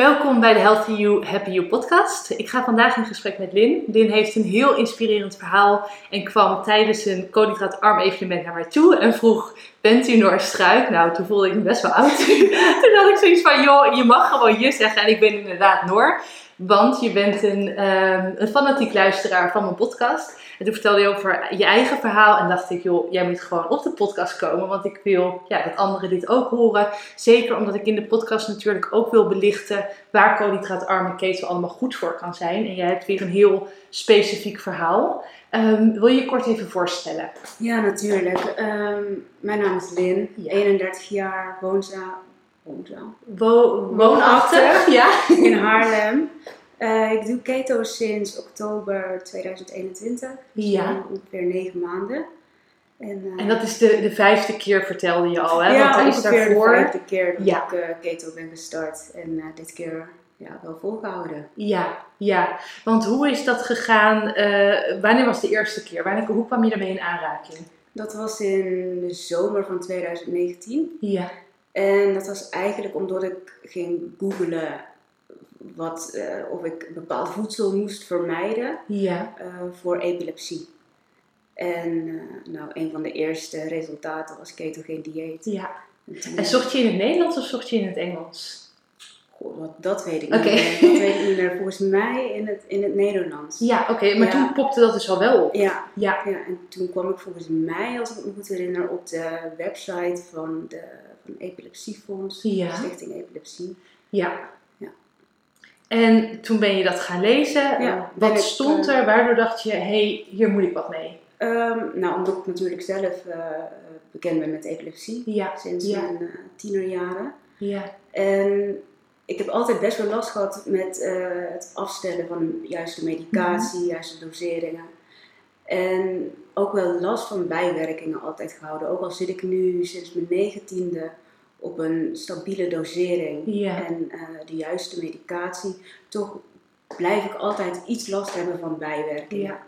Welkom bij de Healthy You, Happy You podcast. Ik ga vandaag in gesprek met Lin. Lin heeft een heel inspirerend verhaal en kwam tijdens een koolhydraatarm evenement naar mij toe en vroeg, bent u Noorstruik? Nou, toen voelde ik me best wel oud. toen had ik zoiets van, joh, je mag gewoon je zeggen en ik ben inderdaad Noor. Want je bent een, um, een fanatiek luisteraar van mijn podcast. En toen vertelde je over je eigen verhaal. En dacht ik, joh, jij moet gewoon op de podcast komen. Want ik wil ja, dat anderen dit ook horen. Zeker omdat ik in de podcast natuurlijk ook wil belichten waar koolhydraatarme ketel allemaal goed voor kan zijn. En jij hebt weer een heel specifiek verhaal. Um, wil je je kort even voorstellen? Ja, natuurlijk. Um, mijn naam is Lin, ja. 31 jaar, woonzaam. Woonzaam? Wo woonachtig, ja. In Haarlem. Uh, ik doe keto sinds oktober 2021. Dus ja. ongeveer negen maanden. En, uh, en, dat is de, de vijfde keer vertelde je al, hè? Ja, Want is daarvoor... de vijfde keer dat ja. ik uh, keto ben gestart. En dit keer ja, wel volgehouden. Ja, ja. Want hoe is dat gegaan? wanneer was de eerste keer? Wanneer, hoe kwam je daarmee in aanraking? Dat was in de zomer van 2019. Ja. En dat was eigenlijk omdat ik ging googlen wat, uh, of ik bepaald voedsel moest vermijden ja. uh, voor epilepsie. En uh, nou, een van de eerste resultaten was ketogeen dieet. Ja. En, en, zocht je in het Nederlands of zocht je in het Engels? Goh, wat, dat weet ik okay. niet meer. Dat weet ik niet meer. Volgens mij in het, in het Nederlands. Ja, oké. Maar ja. toen popte dat dus al wel op. Ja. ja. Ja. En toen kwam ik volgens mij, als ik me goed herinner, op de website van de van Epilepsiefonds. Ja. Stichting Epilepsie. Ja. En toen ben je dat gaan lezen. Ja, wat stond er? Waardoor dacht je, hé, hey, hier moet ik wat mee? Um, nou, omdat ik natuurlijk zelf uh, bekend ben met epilepsie. Ja. Sinds ja. mijn uh, tienerjaren. Ja. En ik heb altijd best wel last gehad met uh, het afstellen van juiste medicatie, -hmm. juiste doseringen. En ook wel last van bijwerkingen altijd gehouden. Ook al zit ik nu sinds mijn negentiende op een stabiele dosering ja. en uh, de juiste medicatie, toch blijf ik altijd iets last hebben van bijwerkingen. Ja.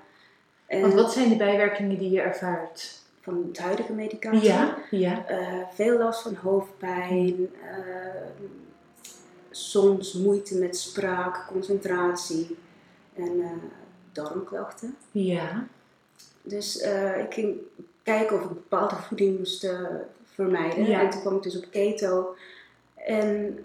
En Want wat zijn de bijwerkingen die je ervaart? Van het huidige medicatie? Ja, ja. Uh, veel last van hoofdpijn, uh, soms moeite met spraak, concentratie en darmklachten. Ja. Dus ik ging kijken of ik bepaalde voeding moest vermijden. Ja. En toen kwam ik dus op keto. En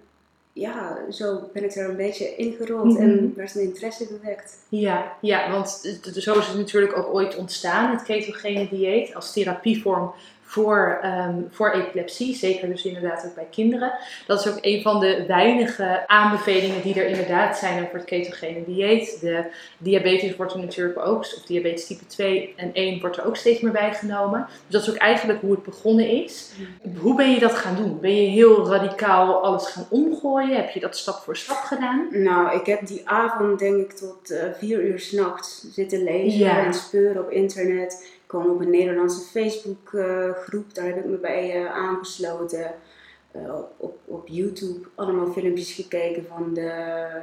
ja, zo ben ik er een beetje ingerold mm -hmm. en werd mijn interesse gewekt. Ja, ja, want zo is het natuurlijk ook ooit ontstaan, het ketogene dieet, als therapievorm voor, um, voor epilepsie. Zeker dus inderdaad ook bij kinderen. Dat is ook een van de weinige aanbevelingen die er inderdaad zijn over het ketogene dieet. De diabetes wordt er natuurlijk ook, of diabetes type 2 en 1 wordt er ook steeds meer bijgenomen. Dus dat is ook eigenlijk hoe het begonnen is. Hoe ben je dat gaan doen? Ben je heel radicaal alles gaan omgooien? Heb je dat stap voor stap gedaan? Nou, ik heb die avond denk ik tot uh, vier uur s'nachts zitten lezen Ja. en speuren op internet. Ik kwam op een Nederlandse Facebook uh, groep, daar heb ik me bij uh, aangesloten. Uh, op, op YouTube allemaal filmpjes gekeken van de,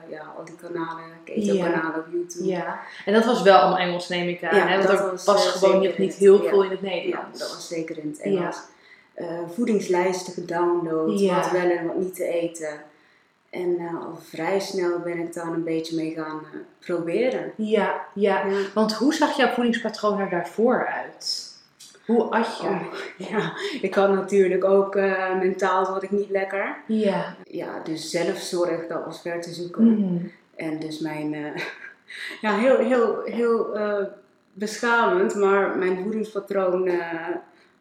ja, al die kanalen, keto-kanalen op YouTube. Ja, en dat was wel allemaal Engels neem ik aan, Ja, hè? want dat was, was, eh, gewoon zeker niet heel veel in het Ja, Nederlands. dat was zeker in het Engels. Uh, voedingslijsten gedownload, Ja. wat wel en wat niet te eten. En uh, al vrij snel ben ik daar een beetje mee gaan uh, proberen. Ja, ja, Ja. want hoe zag jouw voedingspatroon er daarvoor uit? Hoe at je? Oh, ja, ik had natuurlijk ook uh, mentaal zat ik niet lekker. Ja. Ja, dus zelfzorg, dat was ver te zoeken. Mhm. En dus mijn, eh, ja, heel, heel, heel eh, beschamend, maar mijn voedingspatroon, eh,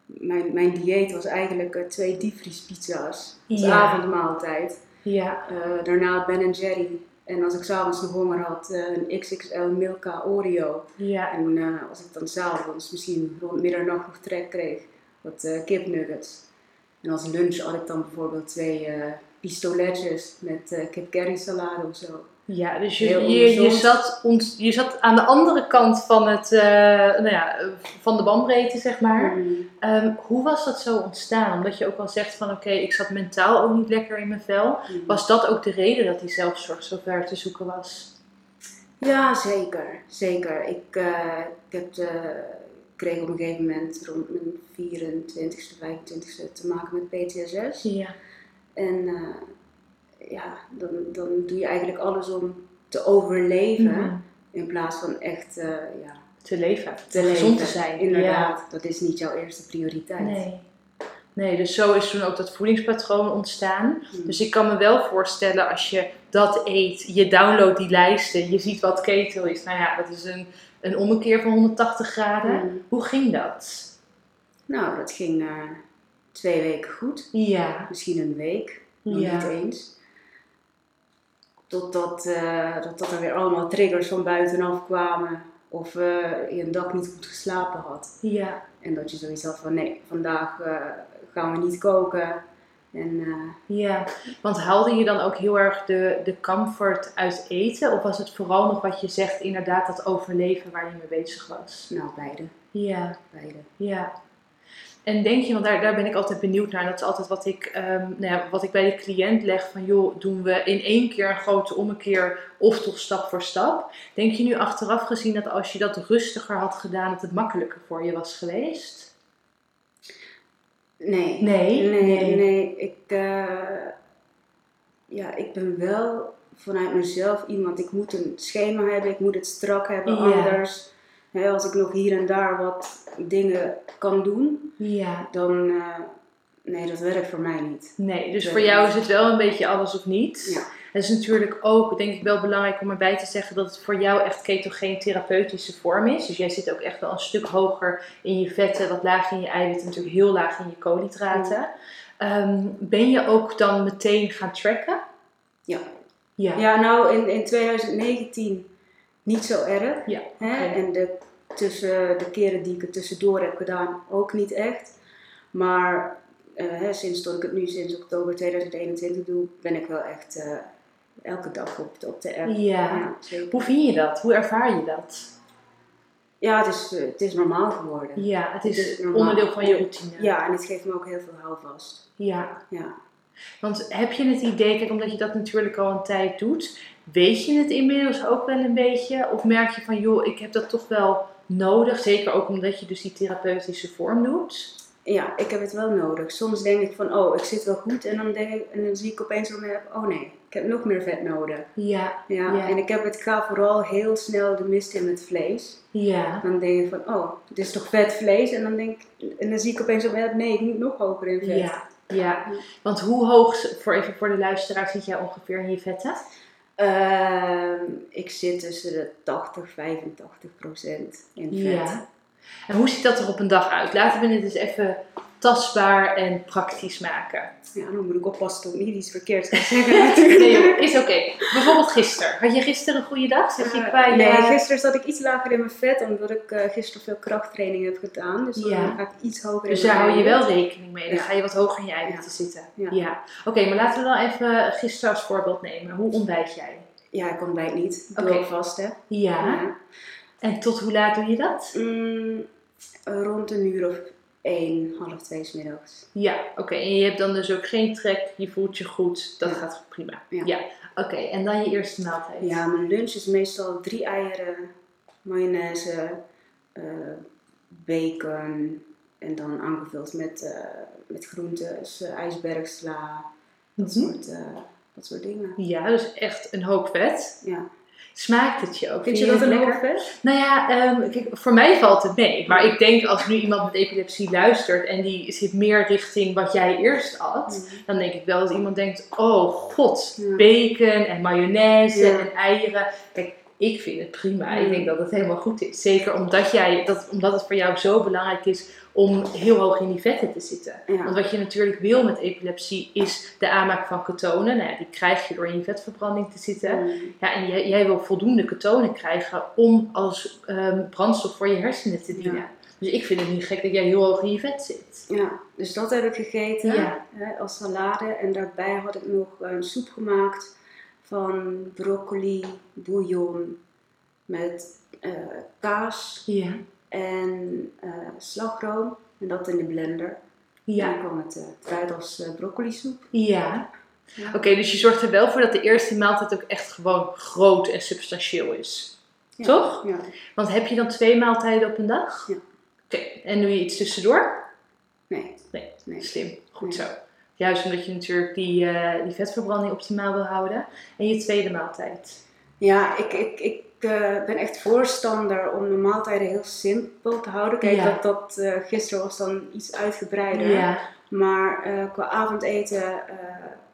mijn, mijn dieet was eigenlijk eh, twee diepvriespizza's als Ja. avondmaaltijd. Ja. Eh, daarna Ben Jerry. En als ik s'avonds nog honger had, eh, een XXL Milka Oreo. Ja. En eh, als ik dan s'avonds misschien rond middernacht nog trek kreeg, wat kipnuggets. En als lunch had ik dan bijvoorbeeld twee pistoletjes met kip curry salade of zo. Ja, dus je, je, je, zat ont, je zat aan de andere kant van, het, eh, nou ja, van de bandbreedte, zeg maar. Mm. Ehm, hoe was dat zo ontstaan? Omdat je ook al zegt van oké, ik zat mentaal ook niet lekker in mijn vel. Mm. Was dat ook de reden dat die zelfzorg zo ver te zoeken was? Ja, zeker. Zeker. Ik, eh, ik heb de, kreeg op een gegeven moment rond mijn 24ste, 25ste te maken met PTSS. Ja. En eh, ja, dan, dan doe je eigenlijk alles om te overleven. Mhm. In plaats van echt eh, ja, Te leven, te gezond te leven. zijn. Inderdaad, dat is niet jouw eerste prioriteit. Nee. Nee, dus zo is toen ook dat voedingspatroon ontstaan. Mhm. Dus ik kan me wel voorstellen als je dat eet, je downloadt die lijsten, je ziet wat keto is. Nou ja, dat is een, een ommekeer van 180 graden. Mhm. Hoe ging dat? Nou, dat ging eh, twee weken goed. Ja. Misschien een week, nog Ja. niet eens. Totdat eh, dat, dat er weer allemaal triggers van buitenaf kwamen. Of eh, je een dag niet goed geslapen had. Ja. En dat je zoiets had van nee, vandaag eh, gaan we niet koken. En Ja, want haalde je dan ook heel erg de, de comfort uit eten? Of was het vooral nog wat je zegt, inderdaad dat overleven waar je mee bezig was? nou, beide. Ja, beide. ja. En denk je, want daar, daar ben ik altijd benieuwd naar, dat is altijd wat ik, ehm, nou ja, wat ik bij de cliënt leg, van joh, doen we in één keer een grote ommekeer of toch stap voor stap? Denk je nu achteraf gezien dat als je dat rustiger had gedaan, dat het makkelijker voor je was geweest? Nee. Nee? Nee, Nee. nee. Ik, eh, ja, ik ben wel vanuit mezelf iemand. Ik moet een schema hebben, ik moet het strak hebben, Ja. anders. Als ik nog hier en daar wat dingen kan doen, Ja. dan. eh, nee, dat werkt voor mij niet. Nee, dus voor jou is het wel een beetje alles of niets. Ja. Het is natuurlijk ook, denk ik, wel belangrijk om erbij te zeggen dat het voor jou echt ketogeen therapeutische vorm is. Dus jij zit ook echt wel een stuk hoger in je vetten, wat laag in je eiwitten, natuurlijk heel laag in je koolhydraten. Ehm, ben je ook dan meteen gaan tracken? Ja. Ja. Ja, nou in, in 2019 niet zo erg. Ja, Hè? En de, tussen, de keren die ik het tussendoor heb gedaan, ook niet echt. Maar eh, hè, sinds dat ik het nu sinds oktober 2021 doe, ben ik wel echt eh, elke dag op, op de app. Ja. Hoe vind je dat? Hoe ervaar je dat? Ja, het is, eh, het is normaal geworden. Ja, het is Het is onderdeel van je routine. Ja, en het geeft me ook heel veel houvast. ja. Ja. Want heb je het idee, kijk, omdat je dat natuurlijk al een tijd doet, weet je het inmiddels ook wel een beetje? Of merk je van, joh, ik heb dat toch wel nodig, zeker ook omdat je dus die therapeutische vorm doet? ja, ik heb het wel nodig. Soms denk ik van, oh, ik zit wel goed. En dan, denk ik, en dan zie ik opeens op mijn app, oh nee, ik heb nog meer vet nodig. Ja, Ja, Ja. en ik heb het, ga vooral heel snel de mist in met vlees. ja, Dan denk ik van, oh, dit is toch vet vlees? En dan denk ik, en dan zie ik opeens op mijn app, nee, ik moet nog hoger in vet. ja, ja. Want hoe hoog, voor even voor de luisteraar, zit jij ongeveer in je vetten? Ehm, ik zit tussen de 80, 85 procent in vet. Ja. En hoe ziet dat er op een dag uit? Laten we het eens even tastbaar en praktisch maken. Ja, dan moet ik oppassen dat ik niet iets verkeerds ga zeggen. Nee is oké. Bijvoorbeeld gisteren. Had je gisteren een goede dag? Zat je Eh, je... nee, gisteren zat ik iets lager in mijn vet, omdat ik eh, gisteren veel krachttraining heb gedaan. Dus dan ga ik iets hoger Dus in daar mijn hou je wel rekening mee. Dan Ja. ga je wat hoger in je eiwitten Ja. zitten. Ja. Ja. Oké, maar laten we dan even gisteren als voorbeeld nemen. Hoe ontbijt jij? Ja, ik ontbijt niet. Ik Oké. ook vast, hè. Ja. En tot hoe laat doe je dat? Mm, rond een uur of één, half twee middags. Ja, oké. En je hebt dan dus ook geen trek. Je voelt je goed. Dat Ja. gaat prima. Ja. Ja. Oké, en dan je eerste maaltijd. Ja, mijn lunch is meestal drie eieren, mayonaise, eh, bacon en dan aangevuld met, eh met groentes, eh, ijsbergsla, dat, Mhm. soort, dat soort dingen. Ja, dus echt een hoop vet. Ja. Smaakt het je ook? Vind je dat een lekker? vet? Nou ja, ehm, kijk, voor mij valt het mee. Maar ik denk als nu iemand met epilepsie luistert en die zit meer richting wat jij eerst at, dan denk ik wel dat iemand denkt: oh god, Ja. bacon en mayonaise Ja. en eieren. Kijk, ik vind het prima. Ik denk dat het helemaal goed is. Zeker omdat, jij, dat, omdat het voor jou zo belangrijk is om heel hoog in die vetten te zitten. Ja. Want wat je natuurlijk wil met epilepsie is de aanmaak van ketonen. Nou ja, die krijg je door in je vetverbranding te zitten. Mm. Ja, en jij, jij wil voldoende ketonen krijgen om als ehm, brandstof voor je hersenen te dienen. Ja. Dus ik vind het niet gek dat jij heel hoog in je vet zit. Ja, dus dat heb ik gegeten Ja. hè, als salade. En daarbij had ik nog een soep gemaakt van broccoli, bouillon met eh, kaas Ja. en eh, slagroom. En dat in de blender. En Ja. dan kwam het, eh, eruit als eh broccolisoep. Ja. Ja. Oké, dus je zorgt er wel voor dat de eerste maaltijd ook echt gewoon groot en substantieel is. Ja. Toch? Ja. Want heb je dan twee maaltijden op een dag? Ja. Oké, en doe je iets tussendoor? Nee. Nee. Nee. Slim. Goed Nee. zo. Juist omdat je natuurlijk die, eh, die vetverbranding optimaal wil houden. En je tweede maaltijd. Ja, ik, ik, ik uh, ben echt voorstander om de maaltijden heel simpel te houden. Kijk, Ja. dat, dat eh, gisteren was dan iets uitgebreider. Ja, Maar eh, qua avondeten, eh,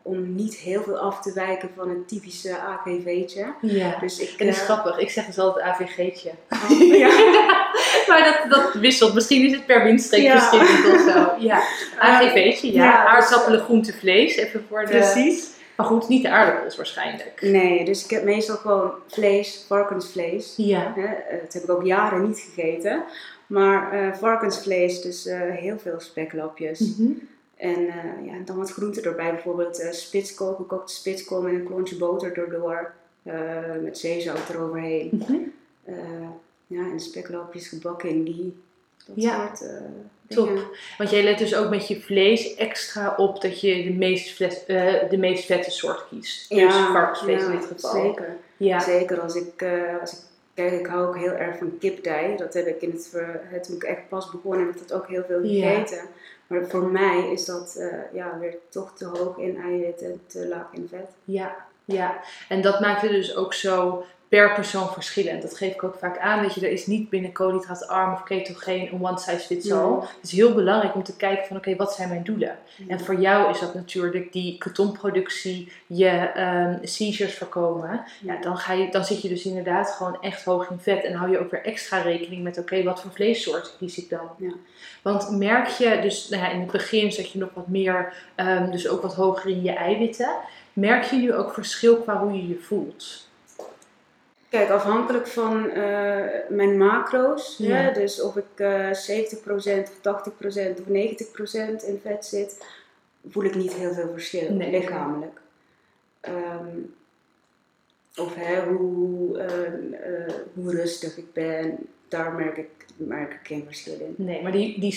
om niet heel veel af te wijken van een typische AGV'tje. ja. Dus ik... En dat is eh, grappig, ik zeg dus altijd AVG'tje. oh, ja. maar dat, dat wisselt. Misschien is het per windstreek Ja. verschillend of zo. Ja, AGV'tje, ja. ja, Aardappelen, groente, vlees. Even voor de... Precies. Maar goed, niet de aardappels waarschijnlijk. Nee, dus ik heb meestal gewoon vlees, varkensvlees. Ja. Hè, eh, dat heb ik ook jaren niet gegeten. Maar eh, varkensvlees, dus eh, heel veel speklapjes. Mhm. En ja, dan wat groenten erbij, bijvoorbeeld spitskool, gekookte spitskool met een klontje boter erdoor, met zeezout eroverheen. Mhm. Ja, en speklapjes gebakken in ghee. Dat Ja. soort eh, Top. Want jij let dus ook met je vlees extra op dat je de meest, eh, de meest vette soort kiest. dus varkensvlees in ja, dit geval. Zeker. Ja. Zeker als ik, eh, als ik kijk, ik hou ook heel erg van kipdij. Dat heb ik in het, ver- toen ik echt pas begon, heb ik dat ook heel veel Ja. gegeten. Maar voor mij is dat ja, weer toch te hoog in eiwitten en te laag in vet. Ja, ja. En dat maakt het dus ook zo per persoon verschillend. Dat geef ik ook vaak aan. Weet je, er is niet binnen koolhydraatarm of ketogeen een one size fits all. Het is heel belangrijk om te kijken van oké, wat zijn mijn doelen? En voor jou is dat natuurlijk die ketonproductie, je ehm seizures voorkomen. Ja, dan, ga je, dan zit je dus inderdaad gewoon echt hoog in vet. En hou je ook weer extra rekening met oké, wat voor vleessoort kies ik dan? Ja. Want merk je, dus nou ja, in het begin zat je nog wat meer, ehm, dus ook wat hoger in je eiwitten. Merk je nu ook verschil qua hoe je je voelt? Kijk, afhankelijk van eh, mijn macro's, Ja. hè, dus of ik eh 70% of 80% of 90% in vet zit, voel ik niet heel veel verschil Nee. lichamelijk. Ehm, of hè, hoe, ehm, eh, hoe rustig ik ben, daar merk ik, merk ik geen verschil in. Nee, maar die, die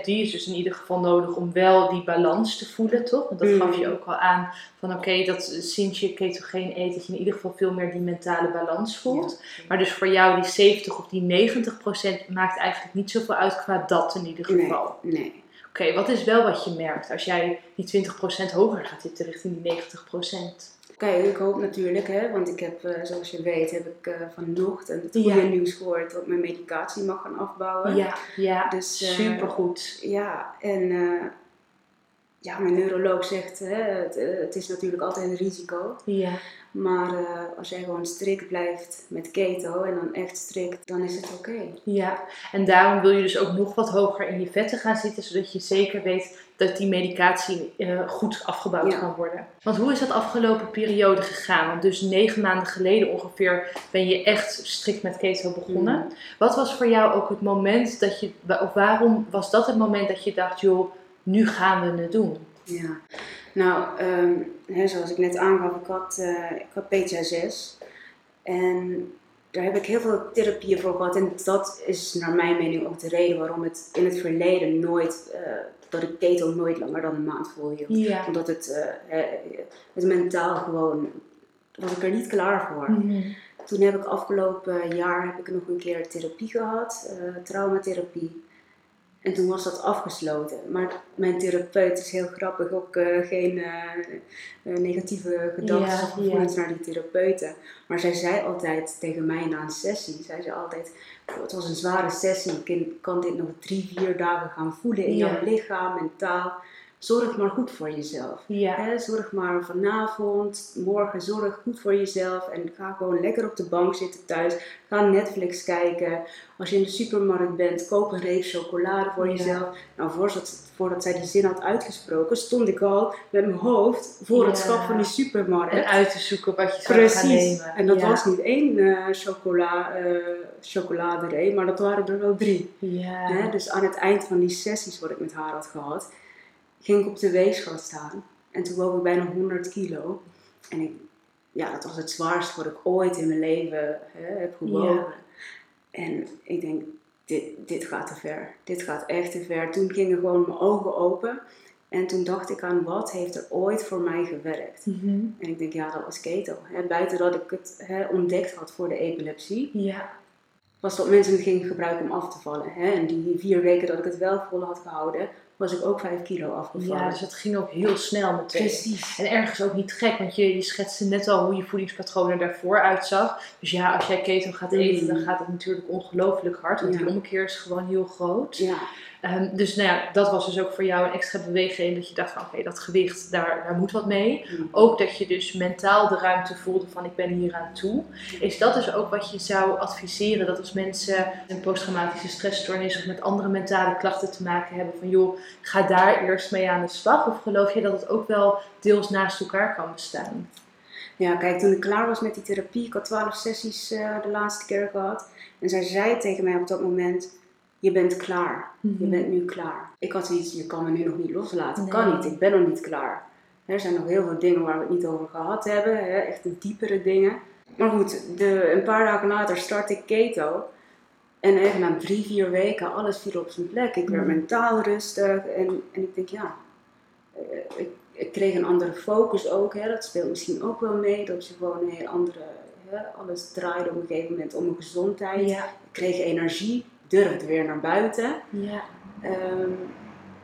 70% die is dus in ieder geval nodig om wel die balans te voelen, toch? Want dat Mm. gaf je ook al aan van oké, dat sinds je ketogeen eet, dat je in ieder geval veel meer die mentale balans voelt. Maar dus voor jou die 70 of die 90% maakt eigenlijk niet zoveel uit qua dat in ieder Nee, geval. nee. Oké, wat is wel wat je merkt als jij die 20% hoger gaat zitten richting die 90%? Kijk, ik hoop natuurlijk, hè, want ik heb, eh, zoals je weet, heb ik eh, vanochtend het Ja. goede nieuws gehoord dat ik mijn medicatie mag gaan afbouwen. Ja, ja, Dus, eh, supergoed. Ja, en ja, mijn neuroloog zegt, hè, het, het is natuurlijk altijd een risico. Ja, Maar als jij gewoon strikt blijft met keto en dan echt strikt, dan is het oké. ja. En daarom wil je dus ook nog wat hoger in je vetten gaan zitten, zodat je zeker weet dat die medicatie eh, goed afgebouwd Ja. kan worden. Want hoe is dat afgelopen periode gegaan? Want dus negen maanden geleden ongeveer ben je echt strikt met keto begonnen. Mm. Wat was voor jou ook het moment dat je, of waarom was dat het moment dat je dacht, joh, nu gaan we het doen? Ja, nou, ehm, hè, zoals ik net aangaf, ik had, eh ik had PTSS. En daar heb ik heel veel therapieën voor gehad. En dat is naar mijn mening ook de reden waarom het in het verleden nooit, eh, dat ik keto nooit langer dan een maand volhield. Ja. Omdat het, eh, hè, het mentaal gewoon, was ik er niet klaar voor. Mhm. Toen heb ik afgelopen jaar heb ik nog een keer therapie gehad, eh, traumatherapie. En toen was dat afgesloten. Maar mijn therapeut is heel grappig, ook eh, geen eh, eh, negatieve gedachten Ja, of gevoelens naar die therapeuten. Maar zij zei altijd tegen mij na een sessie, zei altijd, "Goh, het was een zware sessie, kind kan dit nog drie, vier dagen gaan voelen in Ja. jouw lichaam, mentaal. Zorg maar goed voor jezelf. Ja. Hè, zorg maar vanavond, morgen, zorg goed voor jezelf en ga gewoon lekker op de bank zitten thuis. Ga Netflix kijken. Als je in de supermarkt bent, koop een reep chocolade voor Ja. jezelf. Nou, voordat, voordat zij die zin had uitgesproken, stond ik al met mijn hoofd voor het schap van die supermarkt. En uit te zoeken wat je zou gaan Precies. nemen. En dat was niet één chocola, eh chocoladereep, maar dat waren er wel drie. Ja. Hè, dus aan het eind van die sessies wat ik met haar had gehad, ging ik op de weegschaal staan. En toen woog ik bijna 100 kilo. En ik, ja, dat was het zwaarste wat ik ooit in mijn leven hè, heb gewogen. Ja. En ik denk, dit, dit gaat te ver. Dit gaat echt te ver. Toen gingen gewoon mijn ogen open. En toen dacht ik aan wat heeft er ooit voor mij gewerkt. Mhm. En ik denk, ja, dat was keto. Hè. Buiten dat ik het hè, ontdekt had voor de epilepsie. Ja. was dat mensen het gingen gebruiken om af te vallen. Hè? En die vier weken dat ik het wel vol had gehouden, was ik ook 5 kilo afgevallen. Ja, dus dat ging ook heel snel meteen. Precies. En ergens ook niet gek, want je, je schetste net al hoe je voedingspatroon er daarvoor uitzag. Dus ja, als jij keto gaat eten, Mm. dan gaat het natuurlijk ongelooflijk hard. Want Ja. die ommekeer is gewoon heel groot. Ja, Ehm, dus nou ja, dat was dus ook voor jou een extra beweging. Dat je dacht van oké, dat gewicht, daar, daar moet wat mee. Mm. Ook dat je dus mentaal de ruimte voelde van ik ben hier aan toe. Is dat dus ook wat je zou adviseren? Dat als mensen een posttraumatische stressstoornis of met andere mentale klachten te maken hebben. Van joh, ga daar eerst mee aan de slag. Of geloof je dat het ook wel deels naast elkaar kan bestaan? Ja, kijk, toen ik klaar was met die therapie, ik had twaalf sessies eh, de laatste keer gehad. En zij zei tegen mij op dat moment, je bent klaar. Je bent nu klaar. Ik had zoiets, je kan me nu nog niet loslaten. Kan niet, ik ben nog niet klaar. Er zijn nog heel veel dingen waar we het niet over gehad hebben. Hè? Echt de diepere dingen. Maar goed, de, een paar dagen later startte ik keto. En na drie, vier weken, alles viel op zijn plek. Ik werd Mhm. mentaal rustig. En, en ik denk, ja, eh, ik, ik kreeg een andere focus ook. Hè? Dat speelt misschien ook wel mee. Dat je gewoon een heel andere, hè? alles draaide op een gegeven moment om mijn gezondheid. Ja, Ik kreeg energie, durfde weer naar buiten. ja. Ehm,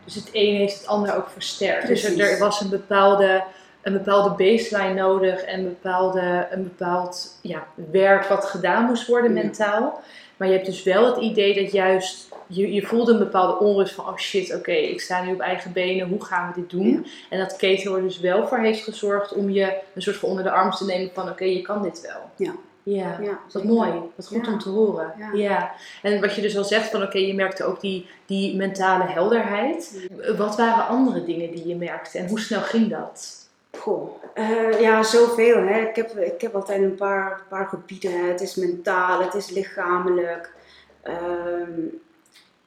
Dus het een heeft het ander ook versterkt. Dus Precies. er, er was een bepaalde, een bepaalde baseline nodig en een, bepaalde, een bepaald ja, werk wat gedaan moest worden Ja. mentaal. Maar je hebt dus wel het idee dat juist, je, je voelde een bepaalde onrust van, oh shit, oké, ik sta nu op eigen benen, hoe gaan we dit doen? Ja. En dat keto er dus wel voor heeft gezorgd om je een soort van onder de arm te nemen van, oké, je kan dit wel. Ja. Ja, ja, wat zeker. mooi. Wat goed Ja. om te horen. Ja. Ja. En wat je dus al zegt van oké, je merkte ook die, die mentale helderheid. Wat waren andere dingen die je merkte en hoe snel ging dat? Goh, eh, ja, zoveel. Hè. Ik, heb, ik heb altijd een paar, paar gebieden. Hè. Het is mentaal, het is lichamelijk. Ehm,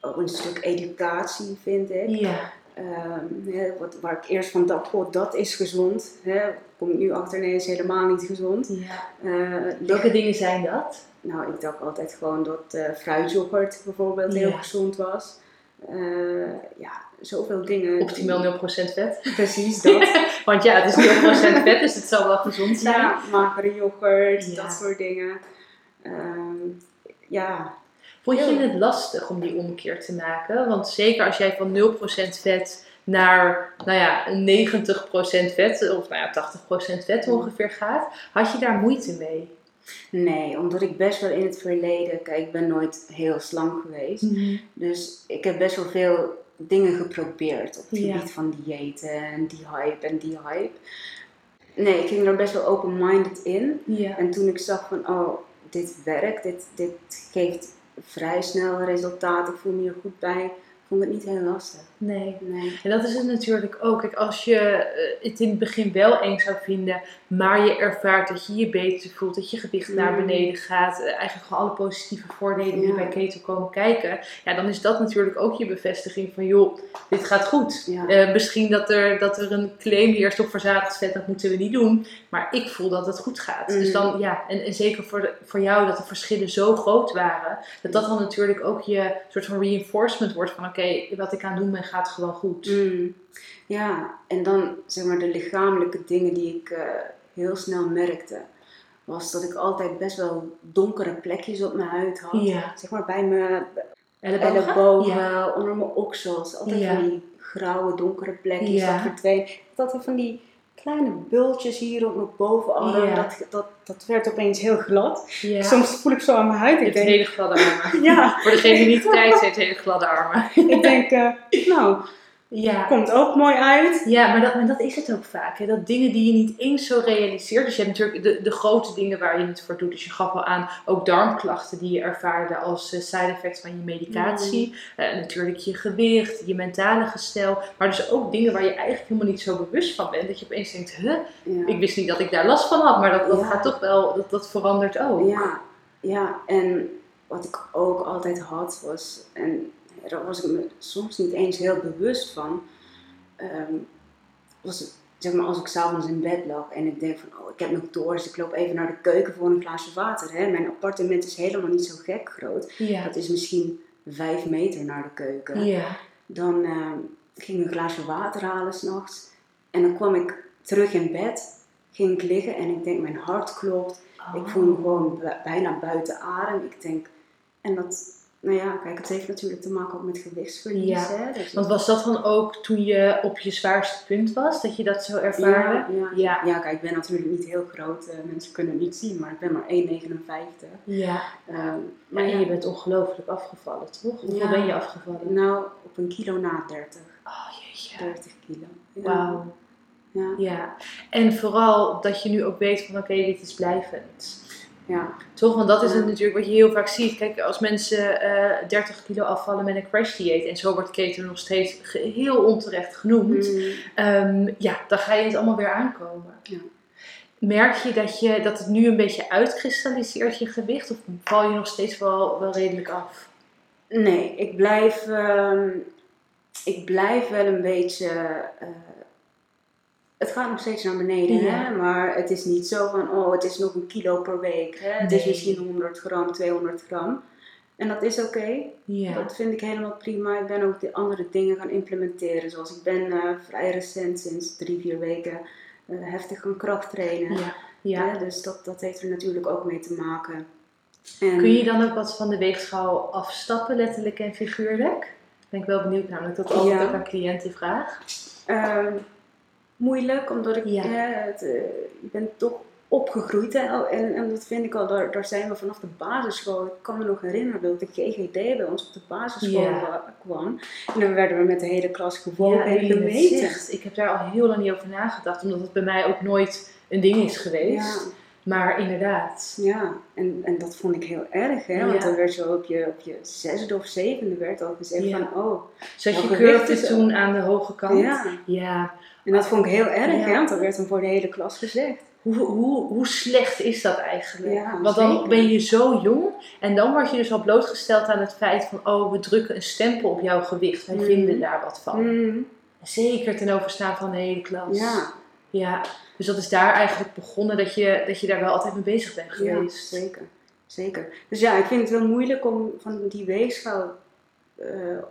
ook een stuk educatie, vind ik. Ja. Ehm, hè, wat, waar ik eerst van dacht, goh, dat is gezond. Hè. Kom ik nu achter, nee, is helemaal niet gezond. ja. Eh, Welke dingen zijn dat? Nou, ik dacht altijd gewoon dat eh fruityoghurt bijvoorbeeld heel gezond was. Eh, ja, zoveel dingen. Optimaal 0% vet. Precies, dat. Want ja, het is 0% vet, dus het zal wel gezond zijn. ja, magere yoghurt, Ja. dat soort dingen. Ehm, ja, Vond je het lastig om die omkeer te maken? Want zeker als jij van 0% vet naar nou ja, 90% vet, of nou ja, 80% vet ongeveer gaat, had je daar moeite mee? nee, omdat ik best wel in het verleden, kijk, ik ben nooit heel slank geweest. Dus ik heb best wel veel dingen geprobeerd op het Ja. gebied van diëten en die hype en die hype. Nee, ik ging er best wel open-minded in. Ja. En toen ik zag van, oh, dit werkt, dit, dit geeft vrij snel resultaat, ik voel me hier goed bij, vond ik het niet heel lastig. Nee. Nee. En dat is het natuurlijk ook. Kijk, als je eh, het in het begin wel eng zou vinden, maar je ervaart dat je je beter voelt, dat je gewicht naar Mm. beneden gaat, eh, eigenlijk gewoon alle positieve voordelen die Ja. bij keto komen kijken, ja, dan is dat natuurlijk ook je bevestiging van, joh, dit gaat goed. Ja. Eh, misschien dat er, dat er een claim heerst op verzadigd vet, dat moeten we niet doen, maar ik voel dat het goed gaat. Mm. Dus dan, ja, en, en zeker voor, de, voor jou dat de verschillen zo groot waren, dat dat dan natuurlijk ook je soort van reinforcement wordt van, oké, wat ik aan het doen ben gaat gewoon goed. Mm. Ja, en dan zeg maar de lichamelijke dingen die ik eh, heel snel merkte, was dat ik altijd best wel donkere plekjes op mijn huid had. Ja. Zeg maar bij mijn Ellebogen? ellebogen, Ja. onder mijn oksels. Altijd Ja. van die grauwe, donkere plekjes. Ja. Dat verdween. Ik had altijd van die kleine bultjes hier op mijn bovenarm. Ja. Dat, dat, dat werd opeens heel glad. Ja. Soms voel ik zo aan mijn huid. Ik denk, hele gladde armen. ja, Voor degene die niet kijkt, heeft hele gladde armen. ik denk, eh, nou, Ja. komt ook mooi uit. Ja, maar dat, maar dat is het ook vaak. Hè? Dat dingen die je niet eens zo realiseert. Dus je hebt natuurlijk de, de grote dingen waar je het voor doet. Dus je gaf al aan, ook darmklachten die je ervaarde als eh, side effect van je medicatie. Eh, natuurlijk je gewicht, je mentale gestel. Maar dus ook dingen waar je eigenlijk helemaal niet zo bewust van bent. Dat je opeens denkt, huh, Ja. ik wist niet dat ik daar last van had. Maar dat, dat Ja. gaat toch wel, dat, dat verandert ook. Ja, ja, en wat ik ook altijd had was, en daar was ik me soms niet eens heel bewust van, ehm, was zeg maar als ik s'avonds in bed lag en ik denk van, oh ik heb nog dorst, ik loop even naar de keuken voor een glaasje water. Hè. Mijn appartement is helemaal niet zo gek groot. Ja. Dat is misschien vijf meter naar de keuken. Ja. Dan ehm, ging ik een glaasje water halen s'nachts en dan kwam ik terug in bed, ging ik liggen en ik denk mijn hart klopt. Ik voel me gewoon bu- bijna buiten adem. Ik denk, En dat, nou ja, kijk, het heeft natuurlijk te maken ook met gewichtsverlies. Ja, Hè? Dus Want was dat dan ook toen je op je zwaarste punt was, dat je dat zo ervaarde? ja, ja, Ja. ja. kijk, ik ben natuurlijk niet heel groot. eh, mensen kunnen het niet zien, maar ik ben maar 1,59. Ja. Ehm, Maar en je bent ongelooflijk afgevallen, toch? Hoeveel ben je afgevallen? nou, op een kilo na 30. Oh jeetje. 30 kilo. Wauw. Ja. Ja. En vooral dat je nu ook weet van oké, dit is blijvend. Ja. Toch? Want dat is het natuurlijk wat je heel vaak ziet. Kijk, als mensen eh 30 kilo afvallen met een crash dieet en zo wordt keto nog steeds heel onterecht genoemd. Mm. Ehm, ja, dan ga je het allemaal weer aankomen. Ja. Merk je dat, je dat het nu een beetje uitkristalliseert, je gewicht? Of val je nog steeds wel, wel redelijk af? Nee, ik blijf, ehm, ik blijf wel een beetje. eh, het gaat nog steeds naar beneden, Ja. hè? maar het is niet zo van, oh, het is nog een kilo per week. Hè? Het is misschien 100 gram, 200 gram. En dat is oké. Ja. Dat vind ik helemaal prima. Ik ben ook de andere dingen gaan implementeren. Zoals ik ben eh, vrij recent, sinds drie, vier weken, eh, heftig gaan krachttrainen. Ja. ja. Dus dat, dat heeft er natuurlijk ook mee te maken. En, Kun je dan ook wat van de weegschaal afstappen, letterlijk en figuurlijk? Ben ik wel benieuwd namelijk, dat altijd ook aan cliënten vraag. Ehm, moeilijk, omdat ik, Ja. het, eh, ik ben toch opgegroeid. Hè, en, en dat vind ik al, daar, daar zijn we vanaf de basisschool. Ik kan me nog herinneren dat de GGD bij ons op de basisschool Ja. wa- kwam. En dan werden we met de hele klas gewogen en jullie het gemeten. Ik heb daar al heel lang niet over nagedacht, omdat het bij mij ook nooit een ding is geweest. Maar inderdaad. ja. En, en dat vond ik heel erg, hè? want dan werd zo op je, op je zesde of zevende werd al gezegd Ja. van, oh, Zat je Welke gewicht curve toen aan de hoge kant? ja. Ja. En dat vond ik heel erg, hè? want dat werd dan voor de hele klas gezegd. Hoe, hoe, hoe slecht is dat eigenlijk? Ja, Want dan zeker. ben je zo jong en dan word je dus al blootgesteld aan het feit van, oh, we drukken een stempel op jouw gewicht. Wij Mhm. vinden daar wat van. Mm, Zeker ten overstaan van de hele klas. ja. Ja, dus dat is daar eigenlijk begonnen dat je, dat je daar wel altijd mee bezig bent Ja, geweest. zeker. Zeker. Dus ja, ik vind het wel moeilijk om van die weegschaal, eh,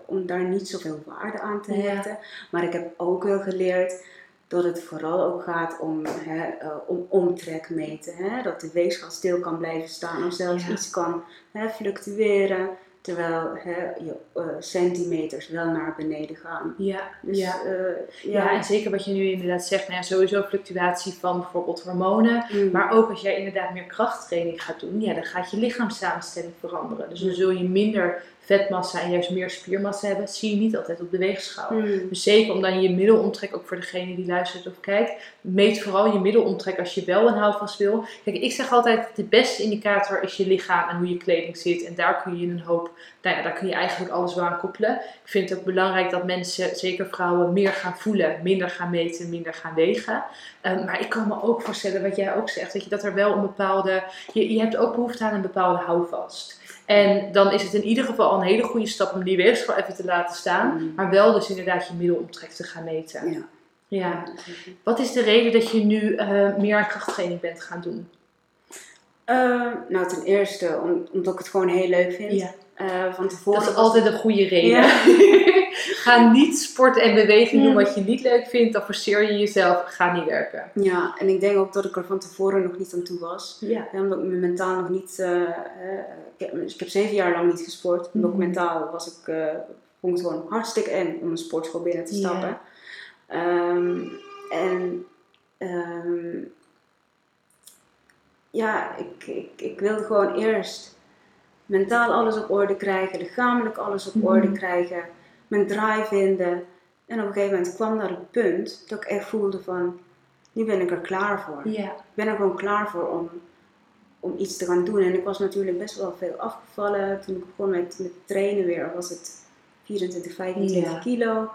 om daar niet zoveel waarde aan te Ja. hechten. Maar ik heb ook wel geleerd dat het vooral ook gaat om, hè, eh, om omtrek meten. Hè? Dat de weegschaal stil kan blijven staan of zelfs Ja. iets kan hè, fluctueren. Terwijl hè, je eh, centimeters wel naar beneden gaan. Ja, Dus, ja. eh, Ja, en zeker wat je nu inderdaad zegt, nou ja, sowieso fluctuatie van bijvoorbeeld hormonen. Mm. Maar ook als jij inderdaad meer krachttraining gaat doen, ja, dan gaat je lichaamssamenstelling veranderen. Dus dan zul je minder vetmassa en juist meer spiermassa hebben. Zie je niet altijd op de weegschaal. Mm. Dus zeker om dan je middelomtrek, ook voor degene die luistert of kijkt, meet vooral je middelomtrek als je wel een houvast wil. Kijk, ik zeg altijd, de beste indicator is je lichaam en hoe je kleding zit. En daar kun je een hoop, nou ja, daar kun je eigenlijk alles wel aan koppelen. Ik vind het ook belangrijk dat mensen, zeker vrouwen, meer gaan voelen, minder gaan meten, minder gaan wegen. Ehm, maar ik kan me ook voorstellen, wat jij ook zegt, dat, je, dat er wel een bepaalde, je, je hebt ook behoefte aan een bepaalde houvast. En dan is het in ieder geval een hele goede stap om die weegschaal even te laten staan. Mm. Maar wel dus inderdaad je middelomtrek te gaan meten. Ja. Ja. Wat is de reden dat je nu eh, meer aan krachttraining bent gaan doen? Eh, nou, ten eerste om- omdat ik het gewoon heel leuk vind. Ja. Eh, van tevoren Dat is altijd een goede reden. Ja. Ga niet sport en beweging doen Ja. wat je niet leuk vindt. Dan forceer je jezelf. Ga niet werken. Ja, en ik denk ook dat ik er van tevoren nog niet aan toe was. Ja. Ja, omdat ik me mentaal nog niet... eh, eh, ik, heb, ik heb zeven jaar lang niet gesport. Ik Mhm. mentaal was ik... eh vond het gewoon hartstikke eng om een sportschool binnen te Ja. stappen. Ehm, en... ehm, ja, ik, ik, ik wilde gewoon eerst mentaal alles op orde krijgen. Lichamelijk alles op Mhm. orde krijgen. Mijn draai vinden. En op een gegeven moment kwam daar een punt dat ik echt voelde van... Nu ben ik er klaar voor ik ben er gewoon klaar voor om, om iets te gaan doen. En ik was natuurlijk best wel veel afgevallen. Toen ik begon met, met trainen weer, was het 24, 25 Ja. kilo.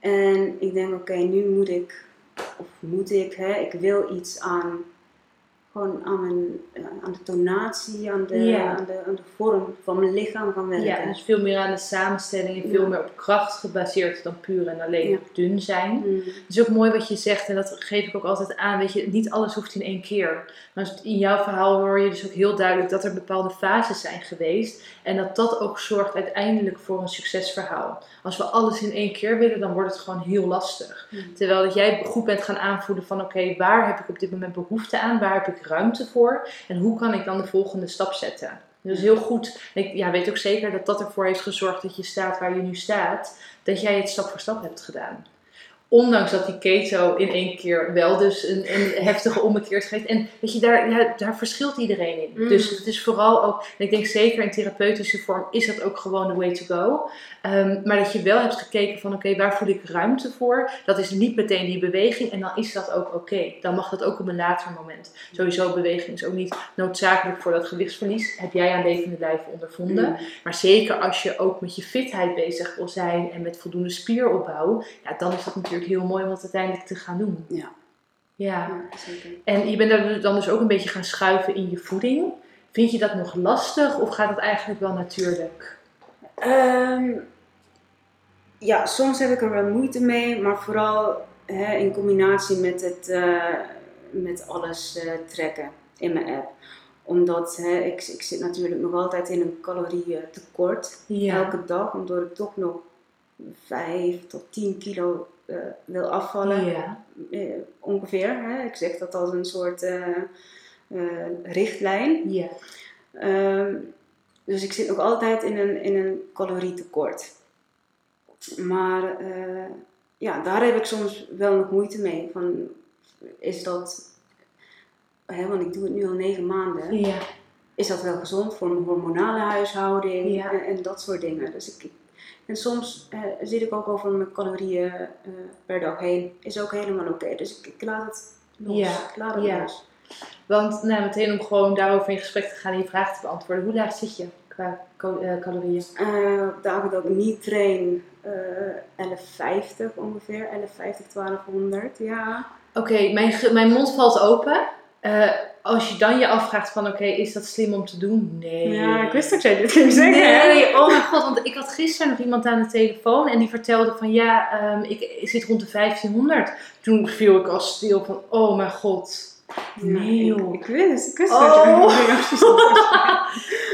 En ik denk, oké, nu moet ik, of moet ik, hè, ik wil iets aan, gewoon aan, mijn, eh, aan de tonatie, aan de, Ja. aan, de, aan de vorm van mijn lichaam gaan werken. ja, dus veel meer aan de samenstelling en veel Ja. meer op kracht gebaseerd dan puur en alleen Ja. op dun zijn. Mm. Het is ook mooi wat je zegt en dat geef ik ook altijd aan. Weet je, niet alles hoeft in één keer. Maar in jouw verhaal hoor je dus ook heel duidelijk dat er bepaalde fases zijn geweest. En dat dat ook zorgt uiteindelijk voor een succesverhaal. Als we alles in één keer willen, dan wordt het gewoon heel lastig. Mm. Terwijl dat jij goed bent gaan aanvoelen van oké, waar heb ik op dit moment behoefte aan? Waar heb ik ruimte voor? En hoe kan ik dan de volgende stap zetten? Dus heel goed. Ik ja, weet ook zeker dat dat ervoor heeft gezorgd dat je staat waar je nu staat. Dat jij het stap voor stap hebt gedaan. Ondanks dat die keto in één keer wel dus een, een heftige ommekeer geeft. En weet je, daar, ja, daar verschilt iedereen in. Mm. Dus het is vooral ook, en ik denk zeker in therapeutische vorm is dat ook gewoon the way to go. Ehm, maar dat je wel hebt gekeken van oké, waar voel ik ruimte voor? Dat is niet meteen die beweging en dan is dat ook oké. Dan mag dat ook op een later moment. Sowieso beweging is ook niet noodzakelijk voor dat gewichtsverlies. Heb jij aan levende lijven ondervonden. Mm. Maar zeker als je ook met je fitheid bezig wil zijn en met voldoende spieropbouw, ja, dan is dat natuurlijk heel mooi om dat uiteindelijk te gaan doen. Ja. Ja. Zeker. En je bent daar dan dus ook een beetje gaan schuiven in je voeding. Vind je dat nog lastig of gaat het eigenlijk wel natuurlijk? Ehm, ja, soms heb ik er wel moeite mee, maar vooral hè, in combinatie met, het, eh, met alles eh, trekken in mijn app. Omdat hè, ik, ik zit natuurlijk nog altijd in een calorieëntekort elke dag, omdat ik toch nog 5 tot 10 kilo eh, wil afvallen. Ja. Eh, ongeveer. Hè. Ik zeg dat als een soort eh, richtlijn. Ja. Ehm, dus ik zit nog altijd in een, in een calorietekort. Maar ja, daar heb ik soms wel nog moeite mee. Van, is dat, hè, want ik doe het nu al negen maanden, Ja. is dat wel gezond voor mijn hormonale huishouding Ja. en, en dat soort dingen. Dus ik, en soms eh, zit ik ook over mijn calorieën eh, per dag heen. Is ook helemaal oké. Dus ik, ik laat het los. Ja, Ik laat het ja. los. Want nou, meteen om gewoon daarover in gesprek te gaan en je vraag te beantwoorden. Hoe laag zit je qua eh, calorieën? Op dagen dat ik niet train, eh 11,50 ongeveer. 11,50, 1200, ja. Oké, mijn, mijn mond valt open. Eh, als je dan je afvraagt van oké, is dat slim om te doen? Nee. Ja, ik wist dat jij dit ging zeggen. hè? Nee, oh mijn god, want ik had gisteren nog iemand aan de telefoon en die vertelde van ja, ehm, ik, ik zit rond de 1500. Toen viel ik al stil van oh mijn god. Ja, Nee ik, wist, ik wist Oh. dat had gezegd.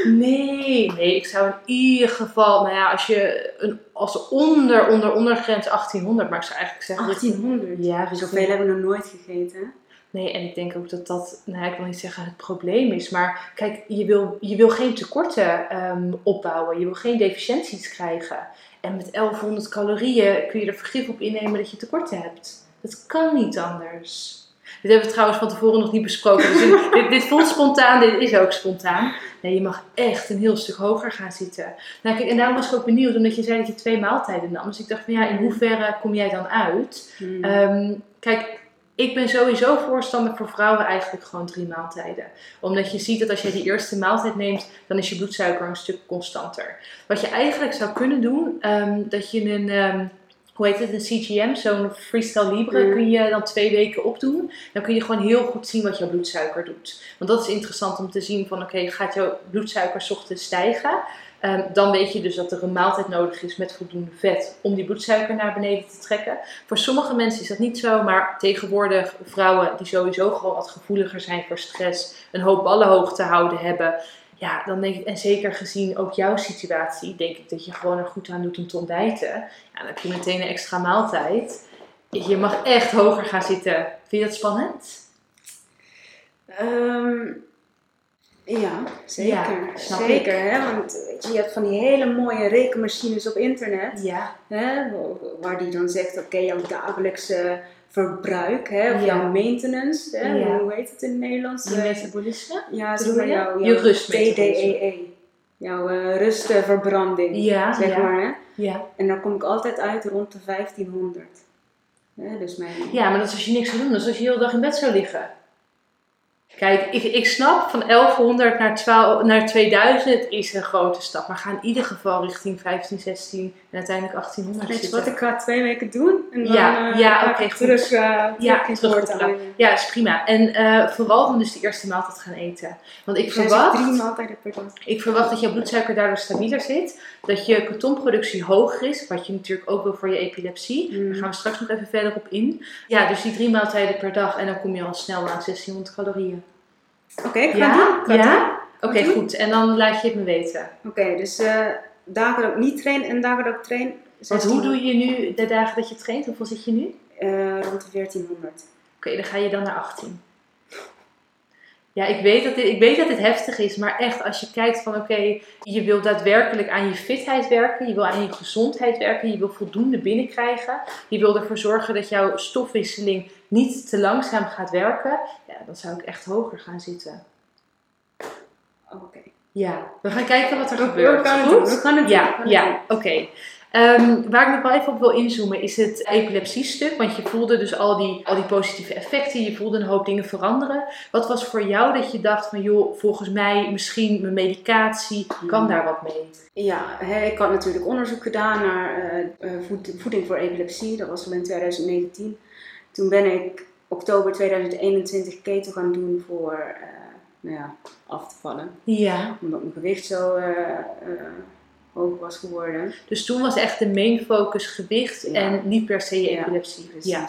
Nee, nee, ik zou in ieder geval, nou ja, als je een, als onder, onder, ondergrens 1800, maar ik zou eigenlijk zeggen. 1800. Ja, Zoveel hebben we nog nooit gegeten. Nee, en ik denk ook dat dat, nou ik wil niet zeggen het probleem is, maar kijk, je wil, je wil geen tekorten ehm, opbouwen, je wil geen deficiënties krijgen. En met 1100 calorieën kun je er vergif op innemen dat je tekorten hebt. Dat kan niet anders. Dit hebben we trouwens van tevoren nog niet besproken. Dus dit, dit, dit voelt spontaan, dit is ook spontaan. Nee, je mag echt een heel stuk hoger gaan zitten. Nou, kijk, en daarom was ik ook benieuwd, omdat je zei dat je twee maaltijden nam. Dus ik dacht van ja, in hoeverre kom jij dan uit? Hmm. Ehm, kijk, ik ben sowieso voorstander voor vrouwen eigenlijk gewoon drie maaltijden. Omdat je ziet dat als je die eerste maaltijd neemt, dan is je bloedsuiker een stuk constanter. Wat je eigenlijk zou kunnen doen, ehm, dat je een, ehm, hoe heet het, een CGM, zo'n Freestyle Libre, Mm. kun je dan twee weken opdoen. Dan kun je gewoon heel goed zien wat jouw bloedsuiker doet. Want dat is interessant om te zien van, oké, gaat jouw bloedsuiker 's ochtends stijgen? Ehm, dan weet je dus dat er een maaltijd nodig is met voldoende vet om die bloedsuiker naar beneden te trekken. Voor sommige mensen is dat niet zo, maar tegenwoordig vrouwen die sowieso gewoon wat gevoeliger zijn voor stress, een hoop ballen hoog te houden hebben. Ja, dan denk ik, en zeker gezien ook jouw situatie, denk ik dat je gewoon er goed aan doet om te ontbijten. Ja, dan heb je meteen een extra maaltijd. Je mag echt hoger gaan zitten. Vind je dat spannend? Ehm, ja, zeker. Ja, snap zeker, hè? Want weet je, je hebt van die hele mooie rekenmachines op internet. Ja. Hè? wa- Waar die dan zegt, oké, jouw dagelijkse verbruik, hè? of Ja. jouw maintenance. Hè? Ja. Hoe heet het in het Nederlands? Je metabolisme? ja, zeg maar je? jouw, Je jouw rustmetabolisme. TDEE. Jouw eh, rustverbranding, Ja, zeg maar. Hè? Ja. En dan kom ik altijd uit rond de 1500. Hè? Dus mijn... Ja, maar dat is als je niks zou doen. Dat is als je de hele dag in bed zou liggen. Kijk, ik, ik snap van 1100 naar, 12, naar 2000 is een grote stap. Maar ga in ieder geval richting 15, 16 en uiteindelijk 1800 Weet je wat, ik ga twee weken doen en dan Ja, eh, ja, ik goed. terug, eh Ja, terug in terug. Ja, is prima. En eh, vooral dan dus de eerste maaltijd gaan eten. Want ik verwacht, drie maaltijden per dag. ik verwacht dat jouw bloedsuiker daardoor stabieler zit. Dat je ketonproductie hoger is. Wat je natuurlijk ook wil voor je epilepsie. Mm. Daar gaan we straks nog even verder op in. Ja, dus die drie maaltijden per dag. En dan kom je al snel aan 1600 calorieën. Oké, ik ga Ja? doen. Ja? Oké, goed. En dan laat je het me weten. Oké, dus eh, dagen dat ik niet train en dagen dat ik train. Want hoe doe je nu de dagen dat je traint? Hoeveel zit je nu? Oké, Eh, rond de 1400. dan ga je dan naar 18. Ja, ik weet, dat dit, ik weet dat dit heftig is, maar echt als je kijkt van oké, je wil daadwerkelijk aan je fitheid werken, je wil aan je gezondheid werken, je wil voldoende binnenkrijgen, je wil ervoor zorgen dat jouw stofwisseling niet te langzaam gaat werken, ja, dan zou ik echt hoger gaan zitten. Oké. Ja, we gaan kijken wat er We- gebeurt. gaan het Goed? doen, we gaan het doen, Ja, het ja, oké. Ehm, waar ik nog wel even op wil inzoomen is het epilepsiestuk. Want je voelde dus al die, al die positieve effecten. Je voelde een hoop dingen veranderen. Wat was voor jou dat je dacht van joh, volgens mij misschien mijn medicatie kan Hmm. daar wat mee? Ja, ik had natuurlijk onderzoek gedaan naar eh, eh, voed- voeding voor epilepsie. Dat was al in 2019. Toen ben ik oktober 2021 keto gaan doen voor eh, nou ja, af te vallen. Ja. Omdat mijn gewicht zo eh, eh, hoog was geworden. Dus toen was echt de main focus gewicht Ja. en niet per se je Ja, epilepsie. Precies. Ja.